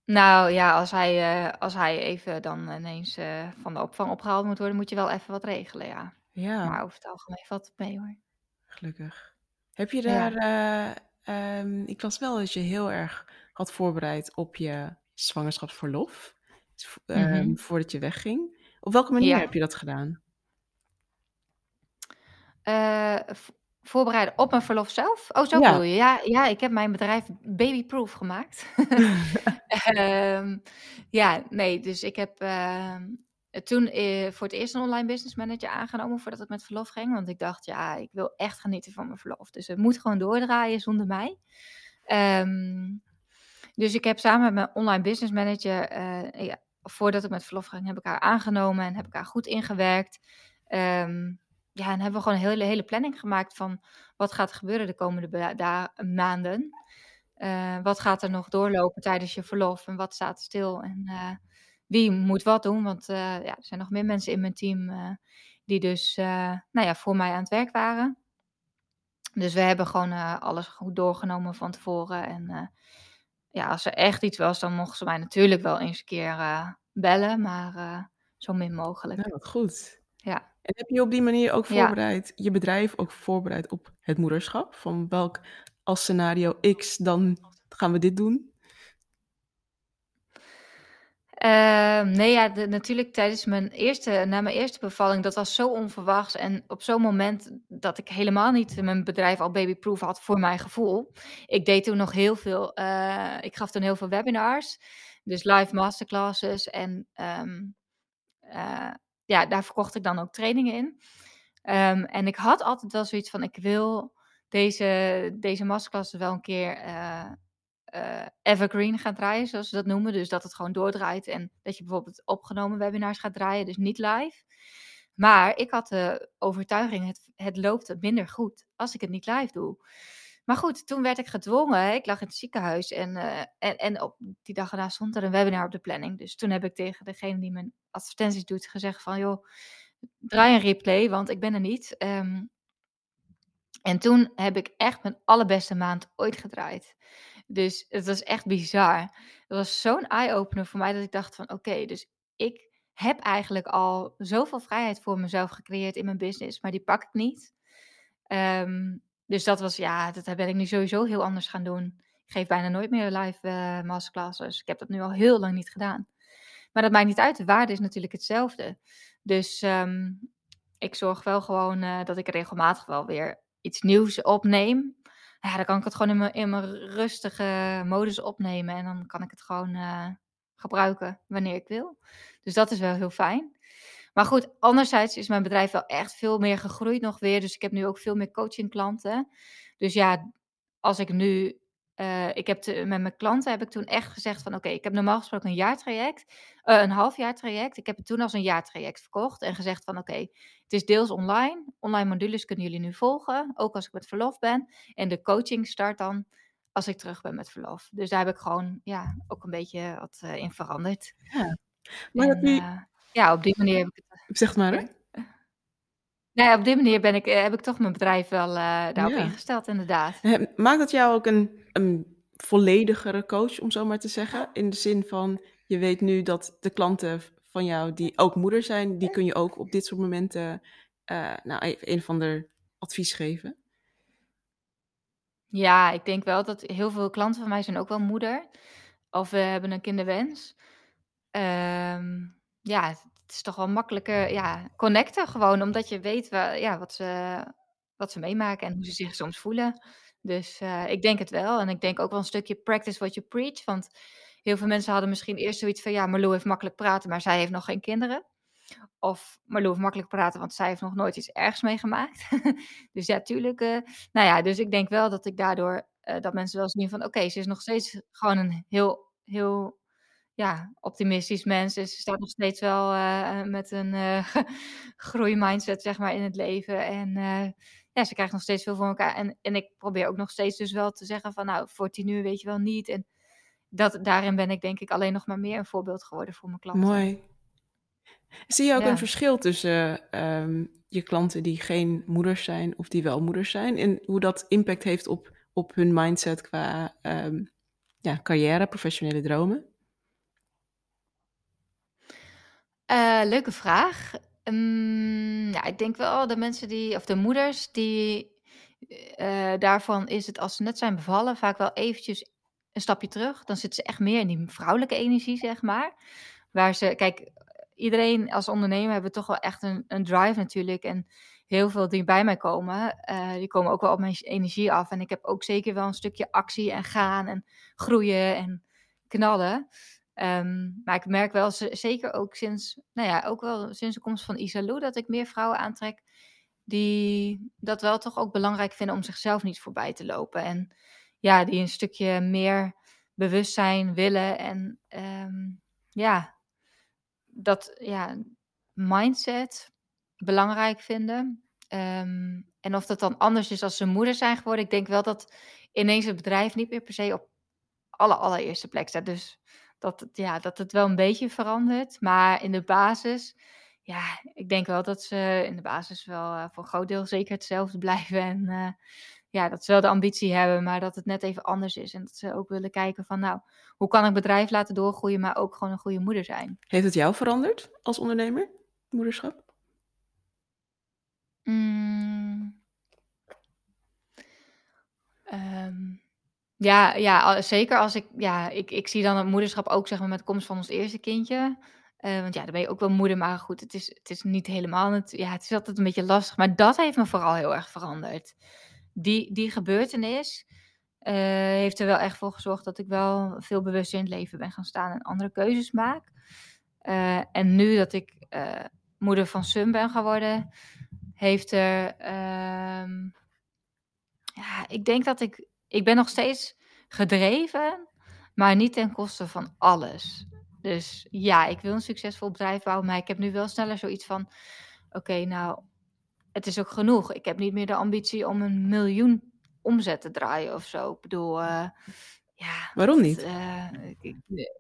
Speaker 3: Nou ja, als hij, uh, als hij even dan ineens uh, van de opvang opgehaald moet worden, moet je wel even wat regelen, ja.
Speaker 1: Ja.
Speaker 3: Maar over het algemeen valt het mee hoor.
Speaker 1: Gelukkig. Heb je daar, ja. uh, um, ik was wel dat je heel erg had voorbereid op je zwangerschapsverlof, mm -hmm. voordat je wegging. Op welke manier ja. heb je dat gedaan?
Speaker 3: Voorbereiden op mijn verlof zelf? Oh, zo ja. bedoel je? Ja, ja, ik heb mijn bedrijf babyproof gemaakt. um, ja, nee, dus ik heb uh, toen uh, voor het eerst een online business manager aangenomen voordat ik met verlof ging. Want ik dacht, ja, ik wil echt genieten van mijn verlof. Dus het moet gewoon doordraaien zonder mij. Um, dus ik heb samen met mijn online business manager, uh, ja, voordat ik met verlof ging, heb ik haar aangenomen en heb ik haar goed ingewerkt. Um, ja, en hebben we gewoon een hele, hele planning gemaakt van wat gaat er gebeuren de komende maanden. Uh, wat gaat er nog doorlopen tijdens je verlof en wat staat stil en uh, wie moet wat doen. Want uh, ja, er zijn nog meer mensen in mijn team die dus nou ja, voor mij aan het werk waren. Dus we hebben gewoon alles goed doorgenomen van tevoren. En ja, als er echt iets was, dan mochten ze mij natuurlijk wel eens een keer bellen, maar zo min mogelijk.
Speaker 1: Ja, wat goed.
Speaker 3: Ja.
Speaker 1: En heb je op die manier ook voorbereid, ja. je bedrijf ook voorbereid op het moederschap? Van welk als scenario X, dan gaan we dit doen?
Speaker 3: Uh, nee, ja, de, natuurlijk tijdens mijn eerste, na mijn eerste bevalling, dat was zo onverwachts. En op zo'n moment dat ik helemaal niet mijn bedrijf al babyproof had voor mijn gevoel. Ik deed toen nog heel veel, uh, ik gaf toen heel veel webinars. Dus live masterclasses en um, uh, ja, daar verkocht ik dan ook trainingen in. Um, en ik had altijd wel zoiets van, ik wil deze, deze masterclass wel een keer uh, uh, evergreen gaan draaien, zoals ze dat noemen. Dus dat het gewoon doordraait en dat je bijvoorbeeld opgenomen webinars gaat draaien, dus niet live. Maar ik had de overtuiging, het, het loopt minder goed als ik het niet live doe. Maar goed, toen werd ik gedwongen. Ik lag in het ziekenhuis en, uh, en, en op die dag daarna stond er een webinar op de planning. Dus toen heb ik tegen degene die mijn advertenties doet gezegd van... joh, draai een replay, want ik ben er niet. Um, en toen heb ik echt mijn allerbeste maand ooit gedraaid. Dus het was echt bizar. Het was zo'n eye-opener voor mij dat ik dacht van... oké, dus ik heb eigenlijk al zoveel vrijheid voor mezelf gecreëerd in mijn business... maar die pak ik niet. Um, dus dat was, ja, dat ben ik nu sowieso heel anders gaan doen. Ik geef bijna nooit meer live uh, masterclasses. Ik heb dat nu al heel lang niet gedaan. Maar dat maakt niet uit. De waarde is natuurlijk hetzelfde. Dus um, ik zorg wel gewoon uh, dat ik regelmatig wel weer iets nieuws opneem. Ja, dan kan ik het gewoon in mijn, in mijn rustige modus opnemen. En dan kan ik het gewoon uh, gebruiken wanneer ik wil. Dus dat is wel heel fijn. Maar goed, anderzijds is mijn bedrijf wel echt veel meer gegroeid nog weer. Dus ik heb nu ook veel meer coachingklanten. Dus ja, als ik nu. Uh, ik heb te, met mijn klanten heb ik toen echt gezegd van oké, okay, ik heb normaal gesproken een jaartraject, uh, een halfjaartraject. Ik heb het toen als een jaartraject verkocht en gezegd van oké, okay, het is deels online. Online modules kunnen jullie nu volgen, ook als ik met verlof ben. En de coaching start dan als ik terug ben met verlof. Dus daar heb ik gewoon ja, ook een beetje wat uh, in veranderd.
Speaker 1: Ja. Maar en, dat nu,
Speaker 3: ja, op die manier heb ik het.
Speaker 1: Zeg het maar, hè?
Speaker 3: Nee, op die manier ben ik, eh, heb ik toch mijn bedrijf wel eh, daarop
Speaker 1: Ja.
Speaker 3: ingesteld, inderdaad.
Speaker 1: Maakt dat jou ook een, een volledigere coach, om zo maar te zeggen? In de zin van, je weet nu dat de klanten van jou, die ook moeder zijn, die kun je ook op dit soort momenten eh, nou, even een of ander advies geven.
Speaker 3: Ja, ik denk wel dat heel veel klanten van mij zijn ook wel moeder. Of we hebben een kinderwens. Ehm, ja, het is toch wel makkelijker, ja, connecten gewoon. Omdat je weet wa- ja, wat, ze, wat ze meemaken en hoe ze zich soms voelen. Dus eh, ik denk het wel. En ik denk ook wel een stukje practice what you preach. Want heel veel mensen hadden misschien eerst zoiets van... Ja, Marlou heeft makkelijk praten, maar zij heeft nog geen kinderen. Of Marlou heeft makkelijk praten, want zij heeft nog nooit iets ergs meegemaakt. dus ja, tuurlijk. eh, nou ja, dus ik denk wel dat ik daardoor... eh, dat mensen wel zien van... Oké, ze is nog steeds gewoon een heel, heel ja, optimistisch mens. Dus ze staat nog steeds wel eh, met een eh groeimindset, zeg maar, in het leven. En eh, ja, ze krijgt nog steeds veel voor elkaar. En, en ik probeer ook nog steeds dus wel te zeggen van... Nou, voor tien uur weet je wel niet. En dat, daarin ben ik denk ik alleen nog maar meer een voorbeeld geworden voor mijn klanten.
Speaker 1: Mooi. Zie je ook
Speaker 3: Ja.
Speaker 1: een verschil tussen ehm, je klanten die geen moeders zijn of die wel moeders zijn? En hoe dat impact heeft op, op hun mindset qua ehm, ja, carrière, professionele dromen?
Speaker 3: Eh, leuke vraag. Ehm, ja, ik denk wel de mensen die, of de moeders die, eh, daarvan is het als ze net zijn bevallen vaak wel eventjes een stapje terug. Dan zitten ze echt meer in die vrouwelijke energie, zeg maar. Waar ze, kijk, iedereen als ondernemer hebben toch wel echt een, een drive natuurlijk. En heel veel die bij mij komen, eh, die komen ook wel op mijn energie af. En ik heb ook zeker wel een stukje actie en gaan en groeien en knallen. Ehm, maar ik merk wel, zeker ook sinds, nou ja, ook wel sinds de komst van Isalou, dat ik meer vrouwen aantrek die dat wel toch ook belangrijk vinden om zichzelf niet voorbij te lopen. En ja, die een stukje meer bewustzijn willen en ehm, ja, dat ja, mindset belangrijk vinden. Ehm, en of dat dan anders is als ze moeder zijn geworden. Ik denk wel dat ineens het bedrijf niet meer per se op alle allereerste plek staat. Dus dat, het- ja, dat het wel een beetje verandert. Maar in de basis, ja, ik denk wel dat ze in de basis wel eh, voor een groot deel zeker hetzelfde blijven. En eh, ja, dat ze wel de ambitie hebben, maar dat het net even anders is. En dat ze ook willen kijken van, nou, hoe kan ik bedrijf laten doorgroeien, maar ook gewoon een goede moeder zijn.
Speaker 1: Heeft het jou veranderd als ondernemer, moederschap?
Speaker 3: Mm. Ehm, ja, ja, zeker als ik, ja, ik, ik zie dan het moederschap ook zeg maar met de komst van ons eerste kindje. Eh, want ja, dan ben je ook wel moeder, maar goed, het is, het is niet helemaal, het, ja, het is altijd een beetje lastig. Maar dat heeft me vooral heel erg veranderd. Die, die gebeurtenis eh, heeft er wel echt voor gezorgd dat ik wel veel bewuster in het leven ben gaan staan en andere keuzes maak. Eh, en nu dat ik moeder van Sun ben geworden, heeft er. ehm, ja, ik denk dat ik. Ik ben nog steeds gedreven, maar niet ten koste van alles. Dus ja, ik wil een succesvol bedrijf bouwen, maar ik heb nu wel sneller zoiets van: oké, nou, het is ook genoeg. Ik heb niet meer de ambitie om een miljoen omzet te draaien of zo. Ik bedoel, eh, ja.
Speaker 1: Waarom
Speaker 3: dat,
Speaker 1: niet?
Speaker 3: eh, ik- ik-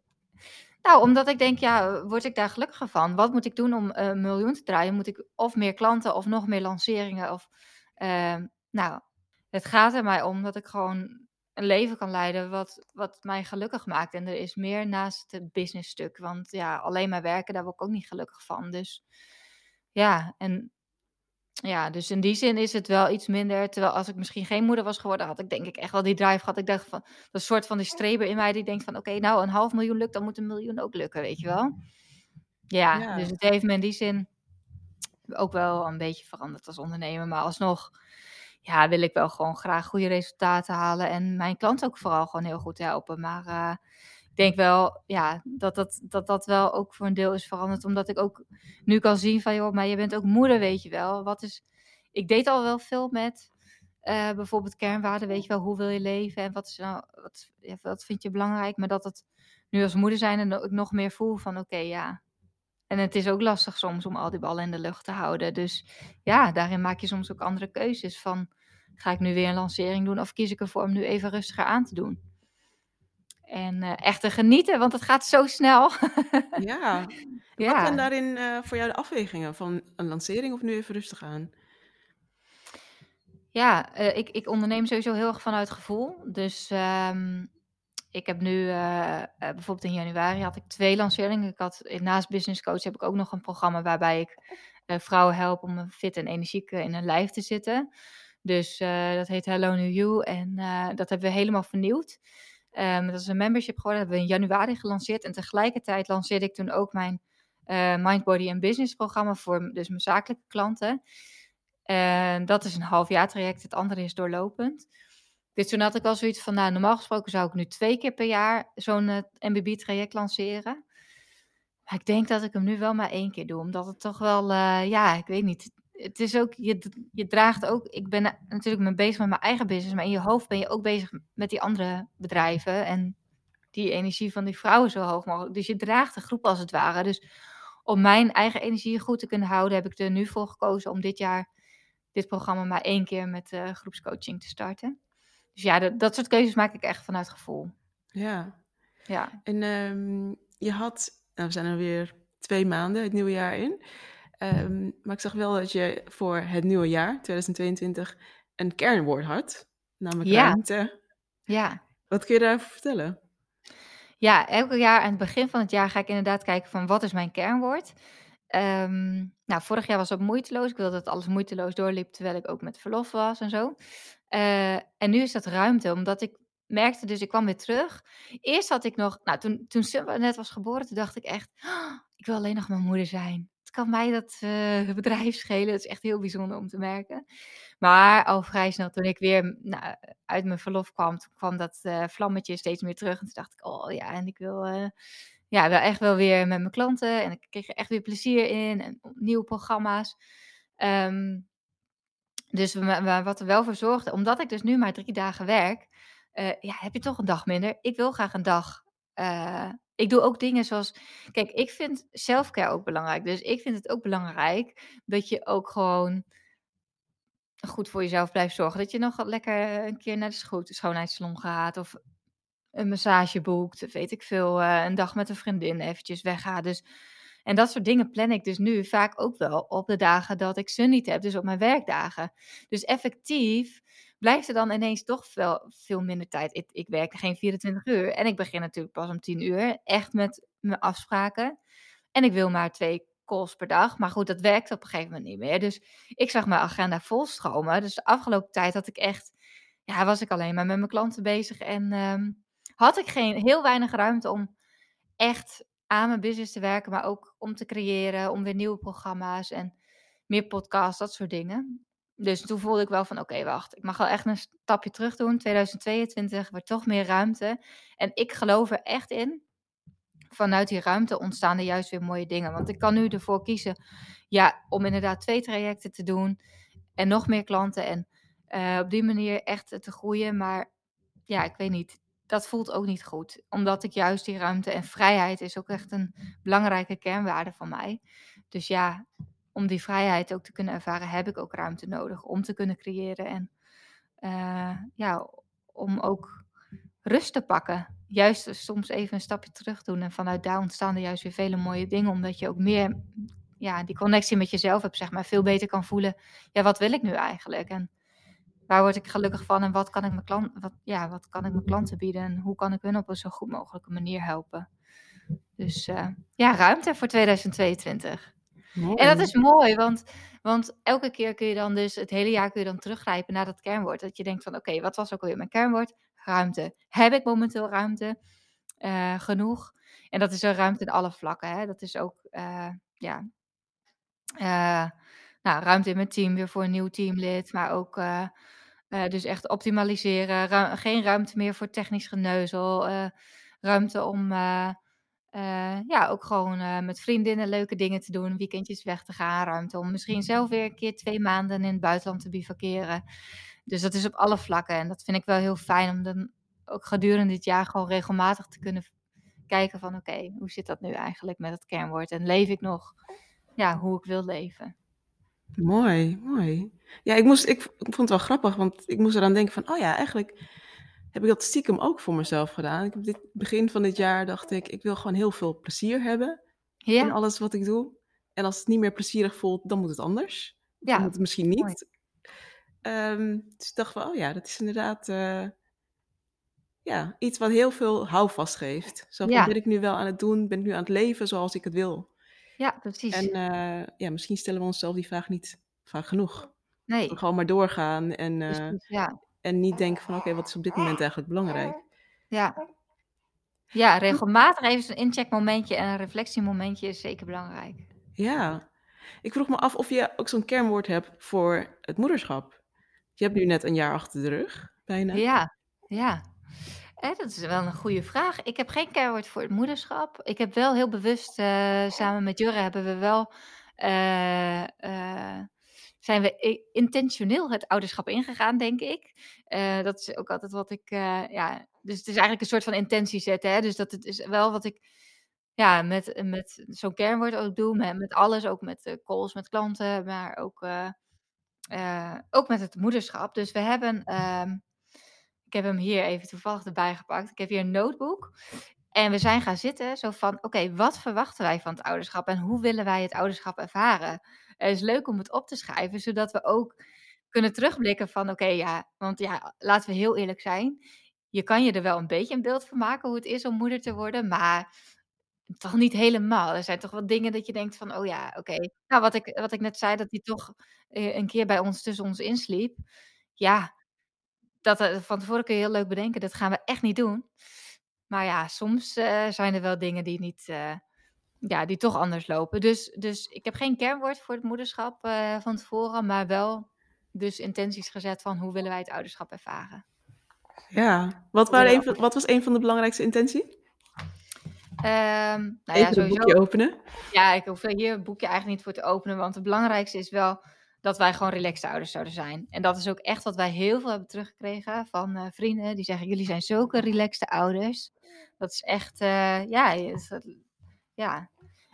Speaker 3: nou, omdat ik denk, ja, word ik daar gelukkiger van? Wat moet ik doen om een miljoen te draaien? Moet ik of meer klanten of nog meer lanceringen? Of, ehm, nou, het gaat er mij om dat ik gewoon een leven kan leiden wat, wat mij gelukkig maakt. En er is meer naast het business stuk. Want ja, alleen maar werken, daar word ik ook niet gelukkig van. Dus ja, en ja, dus in die zin is het wel iets minder. Terwijl als ik misschien geen moeder was geworden, had ik denk ik echt wel die drive gehad. Ik dacht van, dat soort van die streber in mij die denkt van, oké, nou een half miljoen lukt, dan moet een miljoen ook lukken, weet je wel. Ja,
Speaker 1: Ja.
Speaker 3: dus het heeft me in die zin ook wel een beetje veranderd als ondernemer. Maar alsnog, ja, wil ik wel gewoon graag goede resultaten halen. En mijn klant ook vooral gewoon heel goed helpen. Maar eh, ik denk wel, ja, dat dat, dat dat wel ook voor een deel is veranderd. Omdat ik ook nu kan zien van, joh, maar je bent ook moeder, weet je wel. Wat is, ik deed al wel veel met eh, bijvoorbeeld kernwaarden, weet je wel, hoe wil je leven en wat, is nou, wat, wat vind je belangrijk. Maar dat het nu als moeder zijn en ik nog meer voel van, oké, ja. En het is ook lastig soms om al die ballen in de lucht te houden. Dus ja, daarin maak je soms ook andere keuzes van, ga ik nu weer een lancering doen of kies ik ervoor om nu even rustiger aan te doen? En uh, echt te genieten, want het gaat zo snel.
Speaker 1: ja. ja. Wat zijn daarin uh, voor jou de afwegingen van een lancering of nu even rustig aan?
Speaker 3: Ja, uh, ik, ik onderneem sowieso heel erg vanuit gevoel. Dus um, ik heb nu bijvoorbeeld in januari had ik twee lanceringen. Ik had naast business coach heb ik ook nog een programma waarbij ik vrouwen help om fit en energiek in hun lijf te zitten. Dus dat heet Hello New You en dat hebben we helemaal vernieuwd. Um, dat is een membership geworden, dat hebben we in januari gelanceerd. En tegelijkertijd lanceerde ik toen ook mijn Mind, Body en Business programma voor dus mijn zakelijke klanten. En dat is een half jaar traject, het andere is doorlopend. Dus toen had ik wel zoiets van, nou, normaal gesproken zou ik nu twee keer per jaar zo'n eh, MBB-traject lanceren. Maar ik denk dat ik hem nu wel maar één keer doe, omdat het toch wel, uh, ja, ik weet niet het is ook, je, je draagt ook, ik ben natuurlijk mee bezig met mijn eigen business, maar in je hoofd ben je ook bezig met die andere bedrijven en die energie van die vrouwen zo hoog mogelijk. Dus je draagt de groep als het ware. Dus om mijn eigen energie goed te kunnen houden, heb ik er nu voor gekozen om dit jaar dit programma maar één keer met uh, groepscoaching te starten. Dus ja, dat, dat soort keuzes maak ik echt vanuit gevoel.
Speaker 1: Ja. Ja. En um, je had, nou, we zijn er weer twee maanden het nieuwe jaar in. Ehm, maar ik zag wel dat je voor het nieuwe jaar, 2022, een kernwoord had. Namelijk ja. ruimte.
Speaker 3: Ja.
Speaker 1: Wat kun je daarover vertellen?
Speaker 3: Ja, elke jaar aan het begin van het jaar ga ik inderdaad kijken van wat is mijn kernwoord. Um, nou, vorig jaar was dat moeiteloos. Ik wilde dat alles moeiteloos doorliep terwijl ik ook met verlof was en zo. Uh, en nu is dat ruimte, omdat ik merkte dus, ik kwam weer terug. Eerst had ik nog, nou toen, toen net was geboren, toen dacht ik echt, oh, ik wil alleen nog mijn moeder zijn kan mij dat uh, bedrijf schelen. Dat is echt heel bijzonder om te merken. Maar al vrij snel, toen ik weer nou, uit mijn verlof kwam, toen kwam dat uh, vlammetje steeds meer terug. En toen dacht ik, oh ja, en ik wil, ja, wel echt wel weer met mijn klanten. En ik kreeg er echt weer plezier in. En nieuwe programma's. Um, dus wat er wel voor zorgde, omdat ik dus nu maar drie dagen werk, ja, heb je toch een dag minder. Ik wil graag een dag ik doe ook dingen zoals. Kijk, ik vind selfcare ook belangrijk. Dus ik vind het ook belangrijk dat je ook gewoon goed voor jezelf blijft zorgen. Dat je nog lekker een keer naar de schoonheidssalon gaat. Of een massage boekt. Weet ik veel. Uh, een dag met een vriendin eventjes weggaat. Dus, en dat soort dingen plan ik dus nu vaak ook wel op de dagen dat ik ze niet heb. Dus op mijn werkdagen. Dus effectief blijft er dan ineens toch wel veel minder tijd. Ik, ik werk geen 24 uur en ik begin natuurlijk pas om 10 uur, echt met mijn afspraken. En ik wil maar twee calls per dag. Maar goed, dat werkt op een gegeven moment niet meer. Dus ik zag mijn agenda volstromen. Dus de afgelopen tijd had ik echt, ja, was ik alleen maar met mijn klanten bezig. En um, had ik geen, heel weinig ruimte om echt aan mijn business te werken. Maar ook om te creëren, om weer nieuwe programma's en meer podcasts, dat soort dingen. Dus toen voelde ik wel van oké, wacht, ik mag wel echt een stapje terug doen. 2022 wordt toch meer ruimte. En ik geloof er echt in. Vanuit die ruimte ontstaan er juist weer mooie dingen. Want ik kan nu ervoor kiezen ja, om inderdaad twee trajecten te doen. En nog meer klanten. En uh, op die manier echt te groeien. Maar ja, ik weet niet. Dat voelt ook niet goed. Omdat ik juist die ruimte en vrijheid is ook echt een belangrijke kernwaarde van mij. Dus ja, om die vrijheid ook te kunnen ervaren, heb ik ook ruimte nodig om te kunnen creëren. En uh, ja, om ook rust te pakken. Juist soms even een stapje terug doen. En vanuit daar ontstaan er juist weer vele mooie dingen. Omdat je ook meer ja, die connectie met jezelf hebt, zeg maar. Veel beter kan voelen. Ja, wat wil ik nu eigenlijk? En waar word ik gelukkig van? En wat kan ik mijn, klant, wat, ja, wat kan ik mijn klanten bieden? En hoe kan ik hun op een zo goed mogelijke manier helpen? Dus uh, ja, ruimte voor 2022. En dat is mooi, want, want elke keer kun je dan dus, het hele jaar kun je dan teruggrijpen naar dat kernwoord. Dat je denkt van, oké, wat was ook alweer mijn kernwoord? Ruimte. Heb ik momenteel ruimte? Uh, genoeg? En dat is een ruimte in alle vlakken. Hè? Dat is ook, uh, ja, uh, nou, ruimte in mijn team weer voor een nieuw teamlid, maar ook dus echt optimaliseren. Geen ruimte meer voor technisch geneuzel. ruimte om uh, ja, ook gewoon met vriendinnen leuke dingen te doen, weekendjes weg te gaan, ruimte om misschien zelf weer een keer twee maanden in het buitenland te bivakeren. Dus dat is op alle vlakken en dat vind ik wel heel fijn om dan ook gedurende dit jaar gewoon regelmatig te kunnen kijken van oké, hoe zit dat nu eigenlijk met het kernwoord en leef ik nog ja, hoe ik wil leven.
Speaker 1: Mooi, mooi. Ja, ik, moest, ik, vond het wel grappig, want ik moest eraan denken van, oh ja, eigenlijk heb ik dat stiekem ook voor mezelf gedaan. Ik heb dit begin van dit jaar dacht ik, ik wil gewoon heel veel plezier hebben in alles wat ik doe. En als het niet meer plezierig voelt, dan moet het anders. Dan
Speaker 3: ja,
Speaker 1: moet het misschien niet. Ehm, dus ik dacht van, oh ja, dat is inderdaad eh, ja, iets wat heel veel houvast geeft. Zo van,
Speaker 3: Ja,
Speaker 1: ben ik nu wel aan het doen? Ben ik nu aan het leven zoals ik het wil?
Speaker 3: Ja, precies.
Speaker 1: En eh, ja, misschien stellen we onszelf die vraag niet vaak genoeg.
Speaker 3: Nee,
Speaker 1: We gewoon maar doorgaan en, eh,
Speaker 3: precies, ja.
Speaker 1: en niet denken van, oké, wat is op dit moment eigenlijk belangrijk?
Speaker 3: Ja. Ja, regelmatig even een incheckmomentje en een reflectiemomentje is zeker belangrijk.
Speaker 1: Ja, ik vroeg me af of je ook zo'n kernwoord hebt voor het moederschap. Je hebt nu net een jaar achter de rug, bijna.
Speaker 3: Ja, ja. Dat is wel een goede vraag. Ik heb geen kernwoord voor het moederschap. Ik heb wel heel bewust, eh, samen met Jurre hebben we wel, eh, eh, zijn we intentioneel het ouderschap ingegaan, denk ik. Dat is ook altijd wat ik, ja, dus het is eigenlijk een soort van intentie zetten. Hè? Dus dat het is wel wat ik, ja, met, met zo'n kernwoord ook doe, met, met alles, ook met calls met klanten, maar ook, ook met het moederschap. Dus we hebben, ehm, ik heb hem hier even toevallig erbij gepakt. Ik heb hier een notebook. En we zijn gaan zitten zo van, oké, wat verwachten wij van het ouderschap en hoe willen wij het ouderschap ervaren? Het is leuk om het op te schrijven, zodat we ook kunnen terugblikken van, oké, ja, want ja, laten we heel eerlijk zijn. Je kan je er wel een beetje een beeld van maken hoe het is om moeder te worden, maar toch niet helemaal. Er zijn toch wel dingen dat je denkt van, oh ja, oké. Nou, wat ik, wat ik net zei, dat hij toch eh, een keer bij ons tussen ons insliep. Ja, dat eh, van tevoren kun je heel leuk bedenken, dat gaan we echt niet doen. Maar ja, soms eh, zijn er wel dingen die niet, eh, ja, die toch anders lopen. Dus, dus ik heb geen kernwoord voor het moederschap eh, van tevoren, maar wel dus intenties gezet van hoe willen wij het ouderschap ervaren.
Speaker 1: Ja, wat, waren een van- wat was een van de belangrijkste intentie?
Speaker 3: Ehm, nou ja, sowieso.
Speaker 1: boekje openen.
Speaker 3: Ja, ik hoef hier het boekje eigenlijk niet voor te openen, want het belangrijkste is wel dat wij gewoon relaxed ouders zouden zijn. En dat is ook echt wat wij heel veel hebben teruggekregen van eh, vrienden. Die zeggen, jullie zijn zulke relaxte ouders. Dat is echt, eh, ja, dat- ja.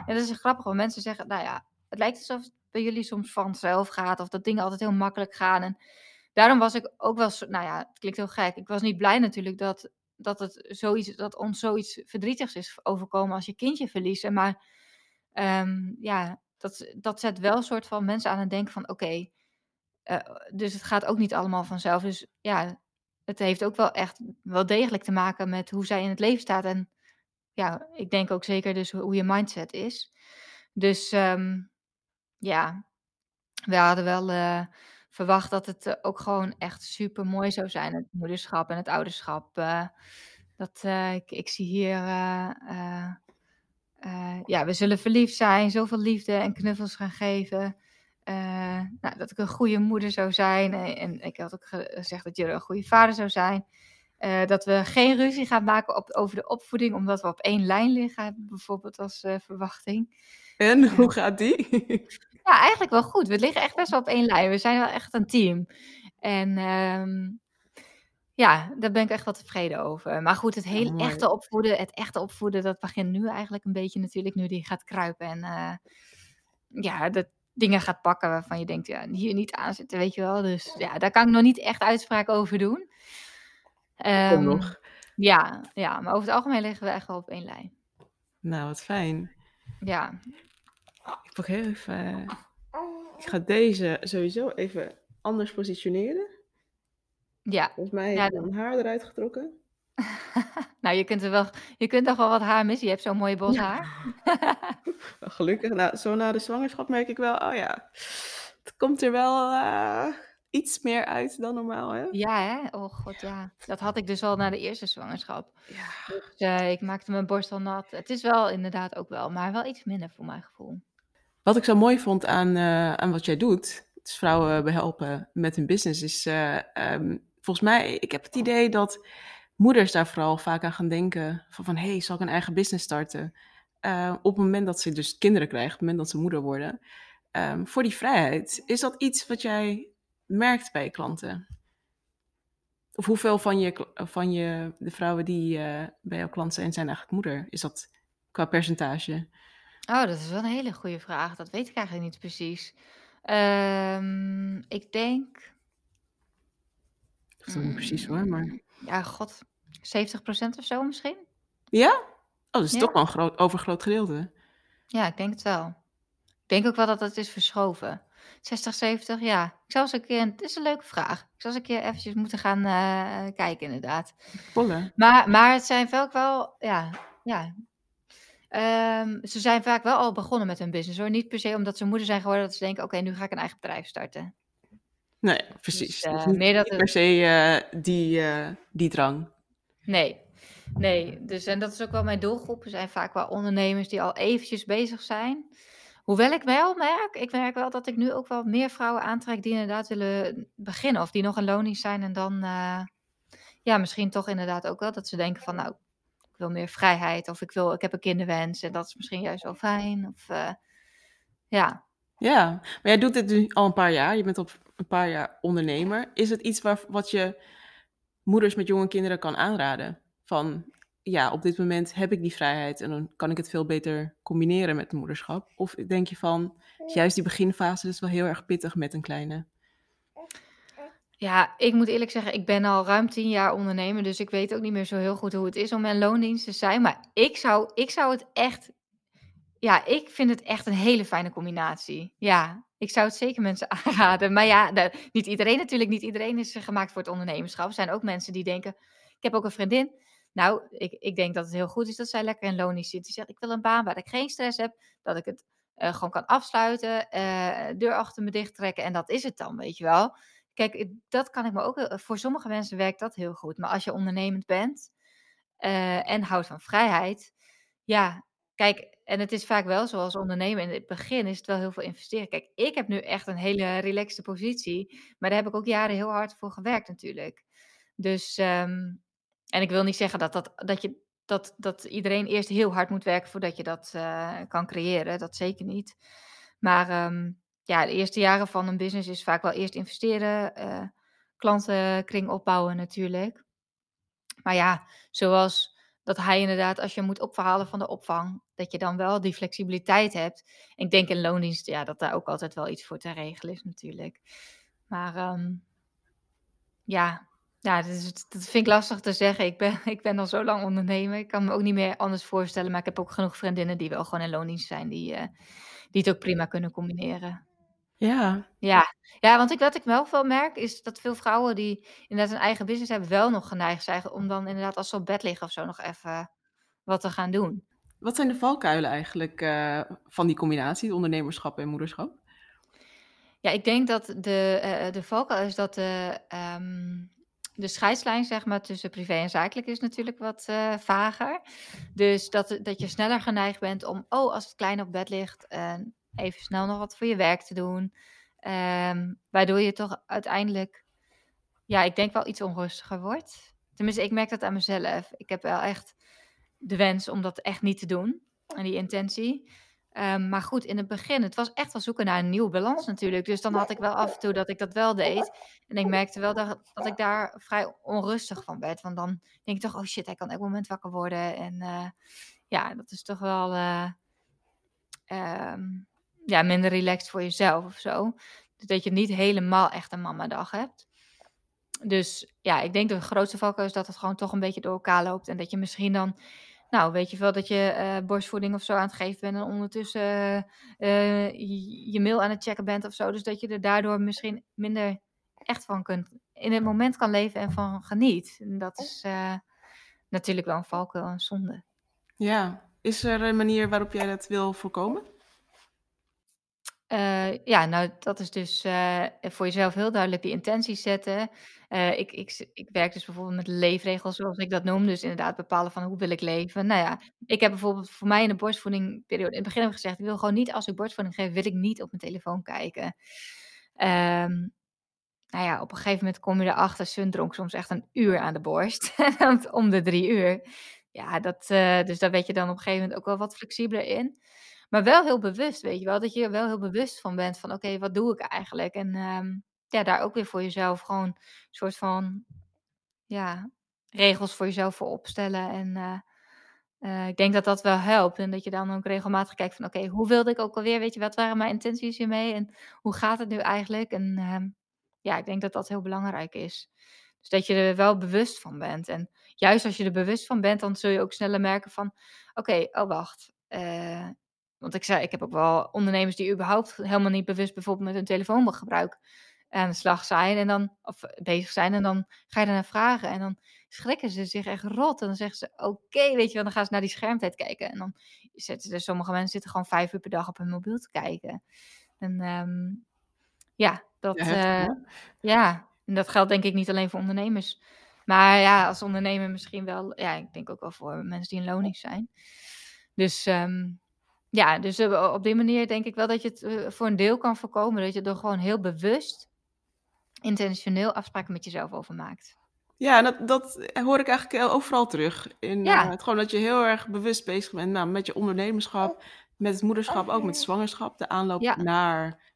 Speaker 3: En dat is grappig, want mensen zeggen, nou ja, het lijkt alsof het bij jullie soms vanzelf gaat, of dat dingen altijd heel makkelijk gaan. En daarom was ik ook wel, nou ja, het klinkt heel gek. Ik was niet blij natuurlijk dat, dat, het zoiets, dat ons zoiets verdrietigs is overkomen als je kindje verliezen. Maar Ehm, ja, dat, dat zet wel een soort van mensen aan het denken van oké, eh, dus het gaat ook niet allemaal vanzelf. Dus ja, het heeft ook wel echt wel degelijk te maken met hoe zij in het leven staat. En ja, ik denk ook zeker dus hoe je mindset is. Dus ehm, ja, we hadden wel eh, verwacht dat het eh, ook gewoon echt super mooi zou zijn, het moederschap en het ouderschap. dat, ik, ik zie hier, eh, eh, eh, ja, we zullen verliefd zijn, zoveel liefde en knuffels gaan geven. Eh, nou, dat ik een goede moeder zou zijn. En, en ik had ook ge- gezegd dat jullie een goede vader zou zijn. Eh, dat we geen ruzie gaan maken op, over de opvoeding, omdat we op één lijn liggen, bijvoorbeeld als eh, verwachting.
Speaker 1: En hoe gaat die?
Speaker 3: Ja, eigenlijk wel goed. We liggen echt best wel op één lijn. We zijn wel echt een team. En ehm, ja, daar ben ik echt wel tevreden over. Maar goed, het hele echte opvoeden, het echte opvoeden, dat begint nu eigenlijk een beetje natuurlijk, nu die gaat kruipen. En eh, ja, dat dingen gaat pakken waarvan je denkt, ja, hier niet aan zitten, weet je wel. Dus ja, daar kan ik nog niet echt uitspraak over doen.
Speaker 1: Kom
Speaker 3: Ehm,
Speaker 1: nog.
Speaker 3: ja, ja, maar over het algemeen liggen we echt wel op één lijn.
Speaker 1: Nou, wat fijn.
Speaker 3: Ja,
Speaker 1: Ik pak heel even... eh, Ik ga deze sowieso even anders positioneren.
Speaker 3: Ja.
Speaker 1: Volgens mij
Speaker 3: Ja,
Speaker 1: heb ik mijn haar eruit getrokken.
Speaker 3: Nou, je kunt er wel, je kunt toch wel wat haar missen. Je hebt zo'n mooi bos
Speaker 1: Ja.
Speaker 3: haar.
Speaker 1: Gelukkig. Nou, zo na de zwangerschap merk ik wel, oh ja, het komt er wel eh, iets meer uit dan normaal, hè?
Speaker 3: Ja, hè? Oh god, ja. Dat had ik dus al na de eerste zwangerschap.
Speaker 1: Ja.
Speaker 3: Dus eh, ik maakte mijn borst al nat. Het is wel inderdaad ook wel, maar wel iets minder voor mijn gevoel.
Speaker 1: Wat ik zo mooi vond aan, eh, aan wat jij doet, dus vrouwen behelpen met hun business, is eh, ehm, volgens mij, ik heb het idee dat moeders daar vooral vaak aan gaan denken van, van hey, zal ik een eigen business starten? Eh, op het moment dat ze dus kinderen krijgen, op het moment dat ze moeder worden, ehm, voor die vrijheid. Is dat iets wat jij merkt bij je klanten? Of hoeveel van, je, van je, de vrouwen die eh, bij jouw klant zijn, zijn eigenlijk moeder? Is dat qua percentage?
Speaker 3: Oh, dat is wel een hele goede vraag. Dat weet ik eigenlijk niet precies. Ehm, ik denk.
Speaker 1: Dat niet precies hoor, maar...
Speaker 3: Ja, god, 70% of zo misschien?
Speaker 1: Ja? Oh, dat is
Speaker 3: Ja.
Speaker 1: toch wel een groot, overgroot gedeelte.
Speaker 3: Ja, ik denk het wel. Ik denk ook wel dat het is verschoven. 60, 70, ja. Ik zou eens een keer, het is een leuke vraag. Ik zou eens een keer eventjes moeten gaan eh, kijken inderdaad.
Speaker 1: Pollen.
Speaker 3: Maar, maar het zijn vaak wel, ja, ja. Ehm, ze zijn vaak wel al begonnen met hun business hoor. Niet per se omdat ze moeder zijn geworden dat ze denken, oké, nu ga ik een eigen bedrijf starten.
Speaker 1: Nee, precies.
Speaker 3: Dus,
Speaker 1: Dus niet,
Speaker 3: meer dat het-
Speaker 1: per se eh, die, eh, die drang.
Speaker 3: Nee, nee. Dus, en dat is ook wel mijn doelgroep. Er zijn vaak wel ondernemers die al eventjes bezig zijn. Hoewel ik wel merk, ik merk wel dat ik nu ook wel meer vrouwen aantrek die inderdaad willen beginnen. Of die nog een loondienst zijn en dan, ja, misschien toch inderdaad ook wel dat ze denken van, nou, ik wil meer vrijheid. Of ik, wil, ik heb een kinderwens en dat is misschien juist wel fijn. Of, ja,
Speaker 1: Ja, maar jij doet dit nu al een paar jaar. Je bent op een paar jaar ondernemer. Is het iets waar, wat je moeders met jonge kinderen kan aanraden? Van, ja, op dit moment heb ik die vrijheid en dan kan ik het veel beter combineren met het moederschap. Of denk je van, juist die beginfase is wel heel erg pittig met een kleine.
Speaker 3: Ja, ik moet eerlijk zeggen, ik ben al ruim tien jaar ondernemer, dus ik weet ook niet meer zo heel goed hoe het is om in loondienst te zijn. Maar ik zou, ik zou het echt, ja, ik vind het echt een hele fijne combinatie. Ja, ik zou het zeker mensen aanraden. Maar ja, niet iedereen natuurlijk, niet iedereen is eh, gemaakt voor het ondernemerschap. Er zijn ook mensen die denken, ik heb ook een vriendin. Nou, ik, ik denk dat het heel goed is dat zij lekker in loondienst zit. Die zegt, ik wil een baan waar ik geen stress heb, dat ik het eh, gewoon kan afsluiten, eh, deur achter me dicht trekken en dat is het dan, weet je wel. Kijk, dat kan ik me ook. Voor sommige mensen werkt dat heel goed. Maar als je ondernemend bent en houdt van vrijheid. Ja, kijk, en het is vaak wel zoals ondernemen. In het begin is het wel heel veel investeren. Kijk, ik heb nu echt een hele relaxte positie. Maar daar heb ik ook jaren heel hard voor gewerkt, natuurlijk. Dus, ehm, en ik wil niet zeggen dat, dat, dat, je, dat, dat iedereen eerst heel hard moet werken voordat je dat eh, kan creëren. Dat zeker niet. Maar ehm, ja, de eerste jaren van een business is vaak wel eerst investeren, eh, klantenkring opbouwen natuurlijk. Maar ja, zoals dat hij inderdaad, als je moet opverhalen van de opvang, dat je dan wel die flexibiliteit hebt. Ik denk in loondienst, ja, dat daar ook altijd wel iets voor te regelen is natuurlijk. Maar ehm, ja, ja dat, is, dat vind ik lastig te zeggen. Ik ben, ik ben al zo lang ondernemer. Ik kan me ook niet meer anders voorstellen. Maar ik heb ook genoeg vriendinnen die wel gewoon in loondienst zijn, die, eh, die het ook prima kunnen combineren.
Speaker 1: Ja,
Speaker 3: Ja, ja want ik, wat ik wel veel merk is dat veel vrouwen die inderdaad een eigen business hebben, wel nog geneigd zijn om dan inderdaad als ze op bed liggen of zo nog even wat te gaan doen.
Speaker 1: wat zijn de valkuilen eigenlijk eh, van die combinatie, ondernemerschap en moederschap?
Speaker 3: Ja, ik denk dat de, eh de valkuil is dat de, ehm, de scheidslijn zeg maar, tussen privé en zakelijk is natuurlijk wat eh, vager. Dus dat, dat je sneller geneigd bent om, oh, als het klein op bed ligt, eh, even snel nog wat voor je werk te doen. Ehm, waardoor je toch uiteindelijk, ja, ik denk wel iets onrustiger wordt. Tenminste, ik merk dat aan mezelf. Ik heb wel echt de wens om dat echt niet te doen. En die intentie. Ehm, maar goed, in het begin, het was echt wel zoeken naar een nieuwe balans natuurlijk. Dus dan had ik wel af en toe dat ik dat wel deed. En ik merkte wel dat, dat ik daar vrij onrustig van werd. Want dan denk ik toch, oh shit, hij kan elk moment wakker worden. En eh, ja, dat is toch wel ehm, ja, minder relaxed voor jezelf of zo. Dus dat je niet helemaal echt een mamadag hebt. Dus ja, ik denk de grootste valkuil is dat het gewoon toch een beetje door elkaar loopt. En dat je misschien dan, nou weet je wel, dat je eh, borstvoeding of zo aan het geven bent. En ondertussen eh, je, je mail aan het checken bent of zo. Dus dat je er daardoor misschien minder echt van kunt, in het moment kan leven en van geniet. En dat is eh, natuurlijk wel een valkuil en zonde.
Speaker 1: Ja, is er een manier waarop jij dat wil voorkomen?
Speaker 3: Eh, ja, nou, dat is dus eh, voor jezelf heel duidelijk die intenties zetten. Eh, ik, ik, ik werk dus bijvoorbeeld met leefregels, zoals ik dat noem. Dus inderdaad bepalen van hoe wil ik leven. Nou ja, ik heb bijvoorbeeld voor mij in de borstvoedingperiode... In het begin heb ik gezegd, ik wil gewoon niet, als ik borstvoeding geef... wil ik niet op mijn telefoon kijken. Ehm, nou ja, op een gegeven moment kom je erachter... Sun dronk soms echt een uur aan de borst. om de drie uur. Ja, dat, dus daar weet je dan op een gegeven moment ook wel wat flexibeler in. Maar wel heel bewust, weet je wel. Dat je er wel heel bewust van bent van, oké, wat doe ik eigenlijk? En ehm, ja, daar ook weer voor jezelf gewoon een soort van, ja, regels voor jezelf voor opstellen. En eh, eh, ik denk dat dat wel helpt. En dat je dan ook regelmatig kijkt van, oké, hoe wilde ik ook alweer? Weet je, wat waren mijn intenties hiermee? En hoe gaat het nu eigenlijk? En ehm, ja, ik denk dat dat heel belangrijk is. Dus dat je er wel bewust van bent. En juist als je er bewust van bent, dan zul je ook sneller merken van... Oké, oh wacht. eh, want ik zei, ik heb ook wel ondernemers die überhaupt helemaal niet bewust bijvoorbeeld met hun telefoongebruik aan de slag zijn en dan, of bezig zijn. En dan ga je er naar vragen en dan schrikken ze zich echt rot. En dan zeggen ze, oké, weet je wel, dan gaan ze naar die schermtijd kijken. En dan zitten er, sommige mensen zitten gewoon vijf uur per dag op hun mobiel te kijken. En ehm, ja, dat,
Speaker 1: Ja, heftig,
Speaker 3: eh, ja, en dat geldt denk ik niet alleen voor ondernemers. Maar ja, als ondernemer misschien wel, ja, ik denk ook wel voor mensen die in loondienst zijn. Dus ehm, ja, dus eh, op die manier denk ik wel dat je het eh, voor een deel kan voorkomen. Dat je er gewoon heel bewust, intentioneel afspraken met jezelf over maakt.
Speaker 1: Ja, en dat, dat hoor ik eigenlijk overal terug. In,
Speaker 3: Ja.
Speaker 1: eh, het gewoon dat je heel erg bewust bezig bent nou, met je ondernemerschap, met het moederschap, ook met zwangerschap. De aanloop
Speaker 3: Ja.
Speaker 1: naar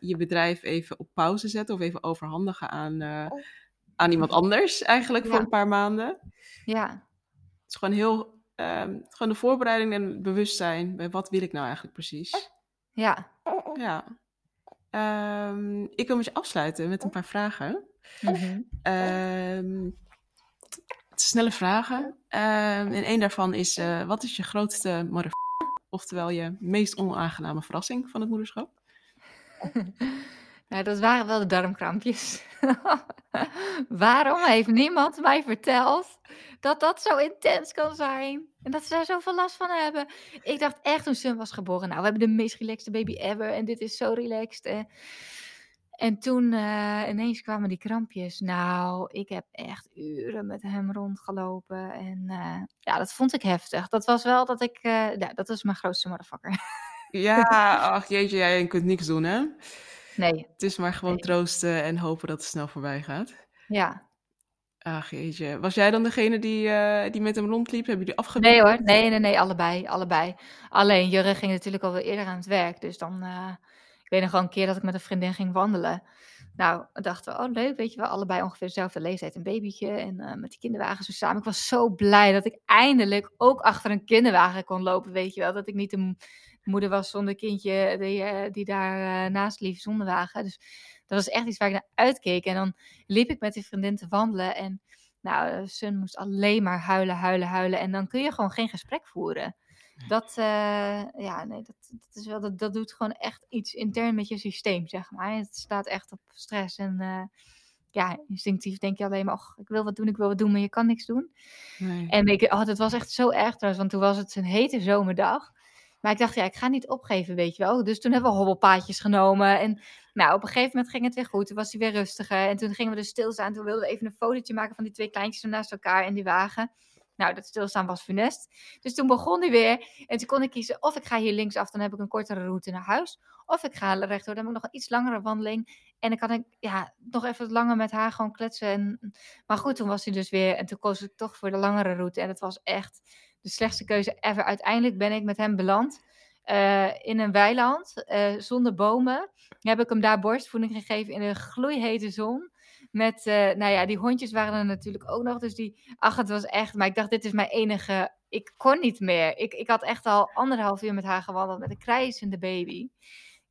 Speaker 1: je bedrijf even op pauze zetten of even overhandigen aan, eh, aan iemand anders eigenlijk voor een paar maanden.
Speaker 3: Ja,
Speaker 1: Het is gewoon heel, ehm, gewoon de voorbereiding en het bewustzijn bij wat wil ik nou eigenlijk precies.
Speaker 3: ja.
Speaker 1: Ja. Ehm, ik wil met je afsluiten met een paar vragen.
Speaker 3: mhm.
Speaker 1: Ehm, snelle vragen. En één daarvan is: eh, wat is je grootste mother Oftewel je meest onaangename verrassing van het moederschap?
Speaker 3: Nou, dat waren wel de darmkrampjes. Waarom heeft niemand mij verteld dat dat zo intens kan zijn? En dat ze daar zoveel last van hebben. Ik dacht echt toen Sun was geboren, nou, we hebben de meest relaxte baby ever. En dit is zo relaxed. En, en toen eh, ineens kwamen die krampjes. Nou, ik heb echt uren met hem rondgelopen. En eh, ja, dat vond ik heftig. Dat was wel dat ik, eh, ja, dat was mijn grootste motherfucker.
Speaker 1: Ja, ach jeetje, jij kunt niks doen, hè?
Speaker 3: Nee,
Speaker 1: Het is maar gewoon
Speaker 3: Nee.
Speaker 1: troosten en hopen dat het snel voorbij gaat.
Speaker 3: ja.
Speaker 1: Ach jeetje. Was jij dan degene die, eh, die met hem rondliep? Hebben jullie afgebeeld?
Speaker 3: Nee hoor, nee, nee, nee, allebei, allebei. Alleen Jurre ging natuurlijk alweer eerder aan het werk, dus dan, eh, ik weet nog wel een keer dat ik met een vriendin ging wandelen. Nou, dachten we, oh leuk, weet je wel, allebei ongeveer dezelfde leeftijd, een babytje en eh, met die kinderwagen zo samen. Ik was zo blij dat ik eindelijk ook achter een kinderwagen kon lopen, weet je wel. Dat ik niet de mo- moeder was zonder kindje die, die daar naast liep zonder wagen. Dus dat was echt iets waar ik naar uitkeek. En dan liep ik met die vriendin te wandelen en nou, Sun moest alleen maar huilen, huilen, huilen. En dan kun je gewoon geen gesprek voeren. Dat, eh, ja, nee, dat, dat, is wel, dat, dat doet gewoon echt iets intern met je systeem, zeg maar. Het staat echt op stress. En eh, ja, instinctief denk je alleen maar, och, ik wil wat doen, ik wil wat doen, maar je kan niks doen.
Speaker 1: Nee.
Speaker 3: En ik, oh, dat was echt zo erg trouwens, want toen was het een hete zomerdag. Maar ik dacht, ja, ik ga niet opgeven, weet je wel. Dus toen hebben we hobbelpaadjes genomen. En nou, op een gegeven moment ging het weer goed. Toen was hij weer rustiger. En toen gingen we dus stilstaan. Toen wilden we even een fotootje maken van die twee kleintjes naast elkaar in die wagen. Nou, dat stilstaan was funest. Dus toen begon hij weer. En toen kon ik kiezen of ik ga hier linksaf, dan heb ik een kortere route naar huis. Of ik ga rechtdoor, dan heb ik nog een iets langere wandeling. En dan kan ik ja, nog even langer met haar gewoon kletsen. En... Maar goed, toen was hij dus weer. En toen koos ik toch voor de langere route. En het was echt de slechtste keuze ever. Uiteindelijk ben ik met hem beland eh, in een weiland eh, zonder bomen. Heb ik hem daar borstvoeding gegeven in een gloeihete zon. Met, eh, nou ja, die hondjes waren er natuurlijk ook nog. Dus die, ach, het was echt. Maar ik dacht, dit is mijn enige. Ik kon niet meer. Ik, ik had echt al anderhalf uur met haar gewandeld met een krijzende baby.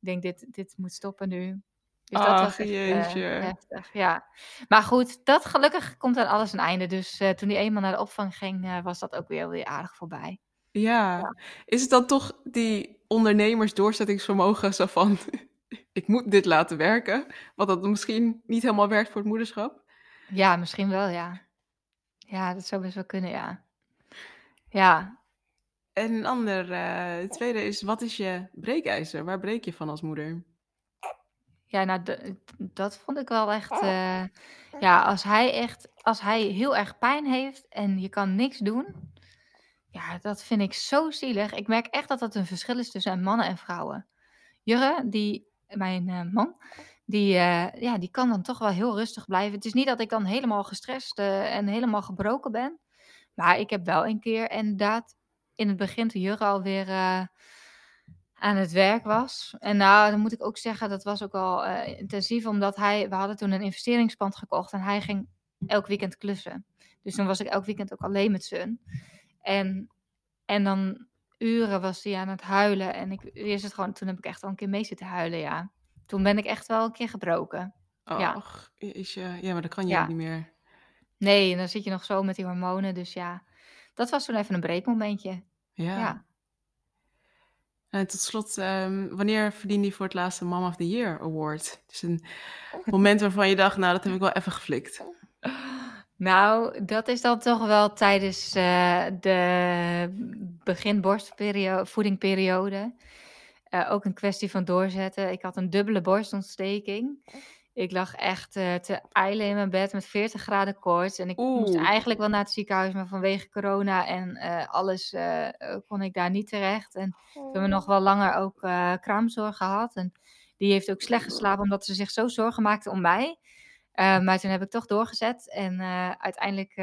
Speaker 3: Ik denk, dit, dit moet stoppen nu. Dus dat
Speaker 1: Ach,
Speaker 3: was echt eh,
Speaker 1: jeetje.
Speaker 3: heftig, ja. Maar goed, dat gelukkig komt aan alles een einde. Dus eh, toen hij eenmaal naar de opvang ging, eh, was dat ook weer, weer aardig voorbij.
Speaker 1: Ja. Is het dan toch die ondernemers doorzettingsvermogen zo van... ik moet dit laten werken, wat dat misschien niet helemaal werkt voor het moederschap?
Speaker 3: Ja, misschien wel, ja. Ja, dat zou best wel kunnen, ja. Ja,
Speaker 1: En een ander, eh, het tweede is, wat is je breekijzer? Waar breek je van als moeder?
Speaker 3: Ja nou, dat vond ik wel echt... eh, ja, als hij echt... Als hij heel erg pijn heeft en je kan niks doen... Ja, dat vind ik zo zielig. Ik merk echt dat dat een verschil is tussen mannen en vrouwen. Jurre, die, mijn eh, man, die, eh, ja, die kan dan toch wel heel rustig blijven. Het is niet dat ik dan helemaal gestrest en helemaal gebroken ben. Maar ik heb wel een keer inderdaad in het begin toen Jurre alweer aan het werk was. En nou, dan moet ik ook zeggen, dat was ook al eh, intensief, omdat hij, we hadden toen een investeringspand gekocht en hij ging elk weekend klussen. Dus toen was ik elk weekend ook alleen met Sun. En, en dan uren was hij aan het huilen. En ik, eerst het gewoon, toen heb ik echt al een keer mee zitten huilen, ja. Toen ben ik echt wel een keer gebroken. Ja.
Speaker 1: Ach, jeetje. Ja, maar dat kan je
Speaker 3: Ja.
Speaker 1: ook niet meer.
Speaker 3: Nee, en dan zit je nog zo met die hormonen. Dus ja, dat was toen even een breekmomentje.
Speaker 1: Ja.
Speaker 3: Ja.
Speaker 1: En tot slot, ehm, wanneer verdiende je voor het laatste Mom of the Year Award? Dus een moment waarvan je dacht, nou, dat heb ik wel even geflikt.
Speaker 3: Nou, dat is dan toch wel tijdens eh, de begin borstvoedingperiode. Eh, ook een kwestie van doorzetten. Ik had een dubbele borstontsteking. Ik lag echt eh, te eilen in mijn bed met 40 graden koorts. En ik moest eigenlijk wel naar het ziekenhuis, maar vanwege corona en eh, alles eh, kon ik daar niet terecht. En toen hebben we nog wel langer ook kraamzorg gehad. En die heeft ook slecht geslapen omdat ze zich zo zorgen maakte om mij. Maar toen heb ik toch doorgezet. En uiteindelijk,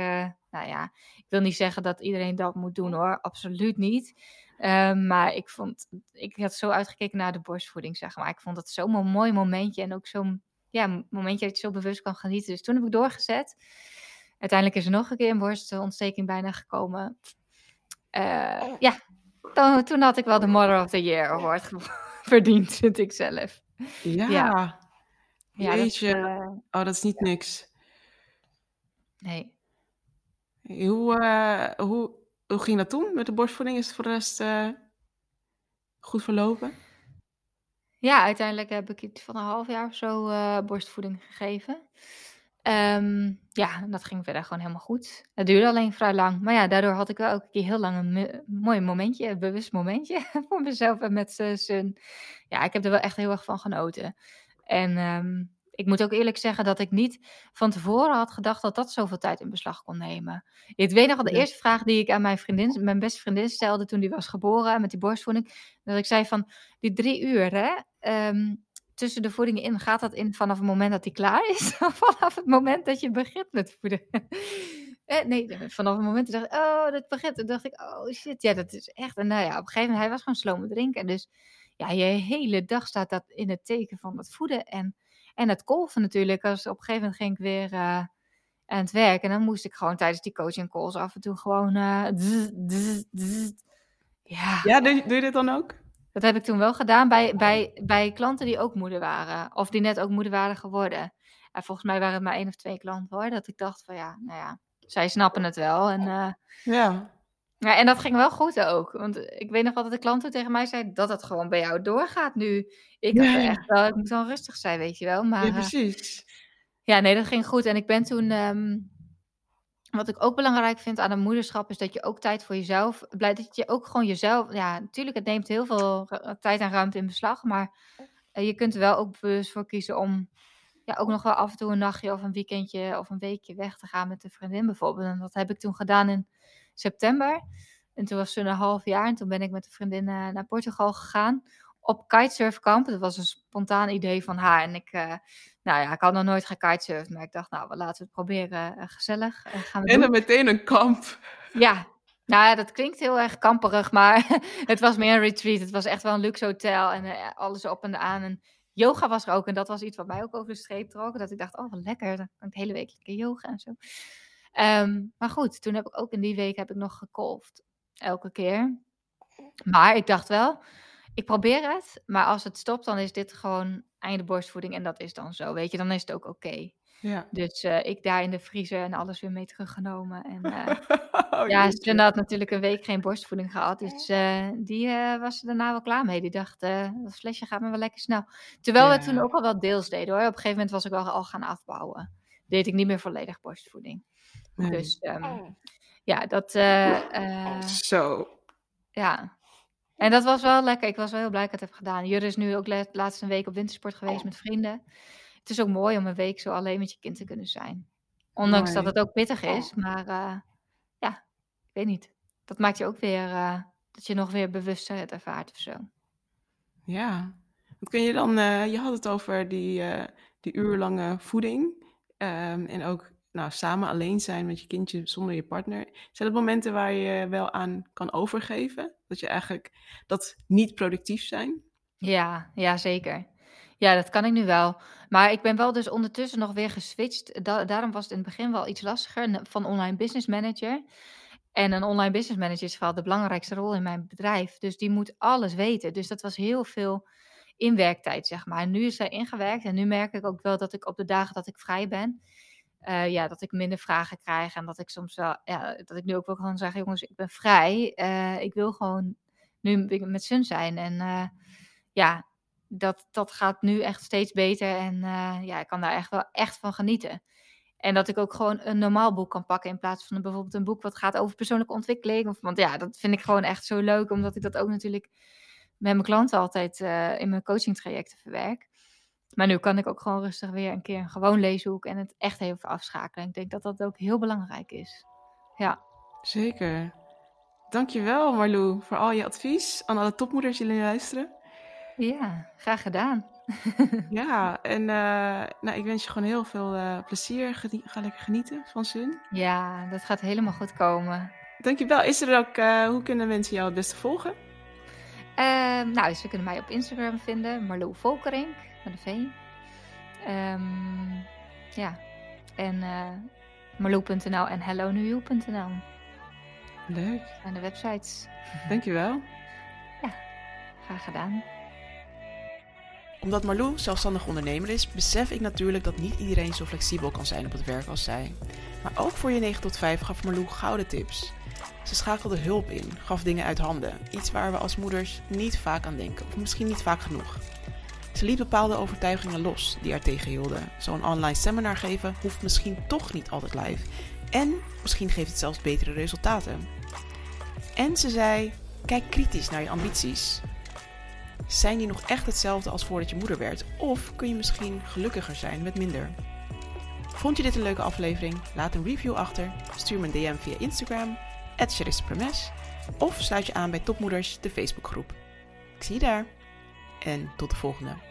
Speaker 3: nou ja, ik wil niet zeggen dat iedereen dat moet doen hoor. Absoluut niet. Maar ik vond, ik had zo uitgekeken naar de borstvoeding, zeg maar. Ik vond het zo'n mo- mooi momentje. En ook zo'n ja, een momentje dat je zo bewust kan genieten. Dus toen heb ik doorgezet. Uiteindelijk is er nog een keer een borstontsteking bijna gekomen. Eh, ja, toen, toen had ik wel de Mother of the Year award verdiend, vind ik zelf.
Speaker 1: Ja.
Speaker 3: Ja. Ja, dat, eh,
Speaker 1: Oh, dat is niet niks.
Speaker 3: nee.
Speaker 1: Hoe, eh, hoe, hoe ging dat toen met de borstvoeding? Is het voor de rest goed verlopen?
Speaker 3: Ja, uiteindelijk heb ik iets van een half jaar of zo eh, borstvoeding gegeven. Ehm, ja, dat ging verder gewoon helemaal goed. Het duurde alleen vrij lang. Maar ja, daardoor had ik wel elke keer heel lang een mooi momentje, een bewust momentje voor mezelf en met zijn Sun. Ja, ik heb er wel echt heel erg van genoten. En ehm, ik moet ook eerlijk zeggen dat ik niet van tevoren had gedacht dat dat zoveel tijd in beslag kon nemen. Ik weet nog de
Speaker 1: Ja.
Speaker 3: eerste vraag die ik aan mijn vriendin, mijn beste vriendin stelde toen die was geboren met die borstvoeding. Dat ik zei van, die drie uur hè, ehm, tussen de voeding in, gaat dat in vanaf het moment dat die klaar is? Of vanaf het moment dat je begint met voeden? Eh, nee, vanaf het moment dat ik dacht, oh, dat begint. Toen dacht ik, oh shit, ja, dat is echt. En nou ja, op een gegeven moment, hij was gewoon sloom drinken. Dus ja, je hele dag staat dat in het teken van het voeden. En, en het kolven natuurlijk. Als op een gegeven moment ging ik weer eh, aan het werk. En dan moest ik gewoon tijdens die coaching calls af en toe gewoon... eh, ja,
Speaker 1: Ja, doe, doe je dit dan ook?
Speaker 3: dat heb ik toen wel gedaan bij, bij, bij klanten die ook moeder waren. Of die net ook moeder waren geworden. En volgens mij waren het maar één of twee klanten hoor. Dat ik dacht van ja, nou ja, zij snappen het wel. En, eh,
Speaker 1: Ja.
Speaker 3: Ja, en dat ging wel goed ook. Want ik weet nog wel dat de klant toen tegen mij zei dat het gewoon bij jou doorgaat nu. Ik
Speaker 1: Ja,
Speaker 3: echt wel, ik moet wel rustig zijn, weet je wel. Maar
Speaker 1: Ja,
Speaker 3: eh,
Speaker 1: precies.
Speaker 3: ja, nee, dat ging goed. En ik ben toen. ehm, wat ik ook belangrijk vind aan een moederschap is dat je ook tijd voor jezelf. Blij dat je ook gewoon jezelf. Ja, natuurlijk, het neemt heel veel ru- tijd en ruimte in beslag. Maar eh, je kunt er wel ook bewust voor kiezen om. Ja, ook nog wel af en toe een nachtje of een weekendje of een weekje weg te gaan met een vriendin bijvoorbeeld. En dat heb ik toen gedaan in september. En toen was ze een half jaar. En toen ben ik met een vriendin eh, naar Portugal gegaan. Op kitesurfkamp. Dat was een spontaan idee van haar. En ik, eh, nou ja, ik had nog nooit gekitesurfd. Maar ik dacht, nou, we laten we het proberen. Eh, gezellig. Gaan we
Speaker 1: En
Speaker 3: doen.
Speaker 1: dan meteen een kamp.
Speaker 3: Ja, nou ja, dat klinkt heel erg kamperig, maar het was meer een retreat. Het was echt wel een luxe hotel en alles op en aan. En yoga was er ook en dat was iets wat mij ook over de streep trok. Dat ik dacht, oh wat lekker, dan kan ik de hele week lekker yoga en zo. Ehm, maar goed, toen heb ik ook in die week heb ik nog gekolfd, elke keer. Maar ik dacht wel, ik probeer het, maar als het stopt, dan is dit gewoon einde borstvoeding en dat is dan zo, weet je, dan is het ook oké.
Speaker 1: Ja.
Speaker 3: Dus eh, ik daar in de vriezer en alles weer mee teruggenomen. En
Speaker 1: oh,
Speaker 3: ja. Sun had natuurlijk een week geen borstvoeding gehad. Dus eh, die was er daarna wel klaar mee. Die dacht, dat flesje gaat me wel lekker snel. Terwijl we toen ook al wel deels deden hoor. Op een gegeven moment was ik wel al gaan afbouwen. Deed ik niet meer volledig borstvoeding.
Speaker 1: Nee.
Speaker 3: Dus ehm, ja, dat... eh, eh,
Speaker 1: Zo.
Speaker 3: ja. En dat was wel lekker. Ik was wel heel blij dat ik het heb gedaan. Jurre is nu ook laatst een week op wintersport geweest met vrienden. Het is ook mooi om een week zo alleen met je kind te kunnen zijn. Ondanks dat het ook pittig is. Maar eh, ja, ik weet niet. Dat maakt je ook weer, eh, dat je nog weer bewuster het ervaart of zo.
Speaker 1: Ja. Wat kun je dan, eh, je had het over die, eh, die uurlange voeding. ehm, en ook nou, samen alleen zijn met je kindje zonder je partner. Zijn dat momenten waar je wel aan kan overgeven? Dat je eigenlijk dat niet productief zijn?
Speaker 3: Ja, ja, zeker. Ja, dat kan ik nu wel. Maar ik ben wel dus ondertussen nog weer geswitcht. Da- daarom was het in het begin wel iets lastiger van online business manager. En een online business manager is vooral de belangrijkste rol in mijn bedrijf. Dus die moet alles weten. Dus dat was heel veel inwerktijd, zeg maar. En nu is zij ingewerkt. En nu merk ik ook wel dat ik op de dagen dat ik vrij ben, eh, ja, dat ik minder vragen krijg. En dat ik soms wel, ja, dat ik nu ook wel kan zeggen, jongens, ik ben vrij. Eh, ik wil gewoon nu met Sun zijn. En eh, ja, dat, dat gaat nu echt steeds beter. En ja, ik kan daar echt wel echt van genieten. En dat ik ook gewoon een normaal boek kan pakken in plaats van bijvoorbeeld een boek wat gaat over persoonlijke ontwikkeling. Of, want ja, dat vind ik gewoon echt zo leuk, omdat ik dat ook natuurlijk met mijn klanten altijd in mijn coaching trajecten verwerk. Maar nu kan ik ook gewoon rustig weer een keer een gewoon leeshoek en het echt even afschakelen. Ik denk dat dat ook heel belangrijk is. Ja.
Speaker 1: Zeker. Dankjewel Marlou voor al je advies aan alle topmoeders die jullie luisteren.
Speaker 3: Ja, graag gedaan.
Speaker 1: ja, en uh, nou, ik wens je gewoon heel veel uh, plezier. ga lekker genieten van Sun.
Speaker 3: Ja, dat gaat helemaal goed komen.
Speaker 1: Dankjewel. Is er ook, uh, hoe kunnen mensen jou het beste volgen?
Speaker 3: Ehm, nou, ze kunnen mij op Instagram vinden, Marlou Volkering met een V. Um, ja, en uh, en hellonewyu.nl.
Speaker 1: Leuk.
Speaker 3: En de websites.
Speaker 1: Dankjewel.
Speaker 3: Ja, graag gedaan.
Speaker 1: Omdat Marlou zelfstandig ondernemer is, besef ik natuurlijk dat niet iedereen zo flexibel kan zijn op het werk als zij. Maar ook voor je 9 tot 5 gaf Marlou gouden tips. Ze schakelde hulp in, gaf dingen uit handen. Iets waar we als moeders niet vaak aan denken, of misschien niet vaak genoeg. Ze liet bepaalde overtuigingen los die haar tegenhielden. Zo'n online seminar geven hoeft misschien toch niet altijd live. En misschien geeft het zelfs betere resultaten. En ze zei: kijk kritisch naar je ambities. Zijn die nog echt hetzelfde als voordat je moeder werd? Of kun je misschien gelukkiger zijn met minder? Vond je dit een leuke aflevering? Laat een review achter, stuur me een DM via Instagram, @charissapromes, of sluit je aan bij Topmoeders, de Facebookgroep. Ik zie je daar en tot de volgende.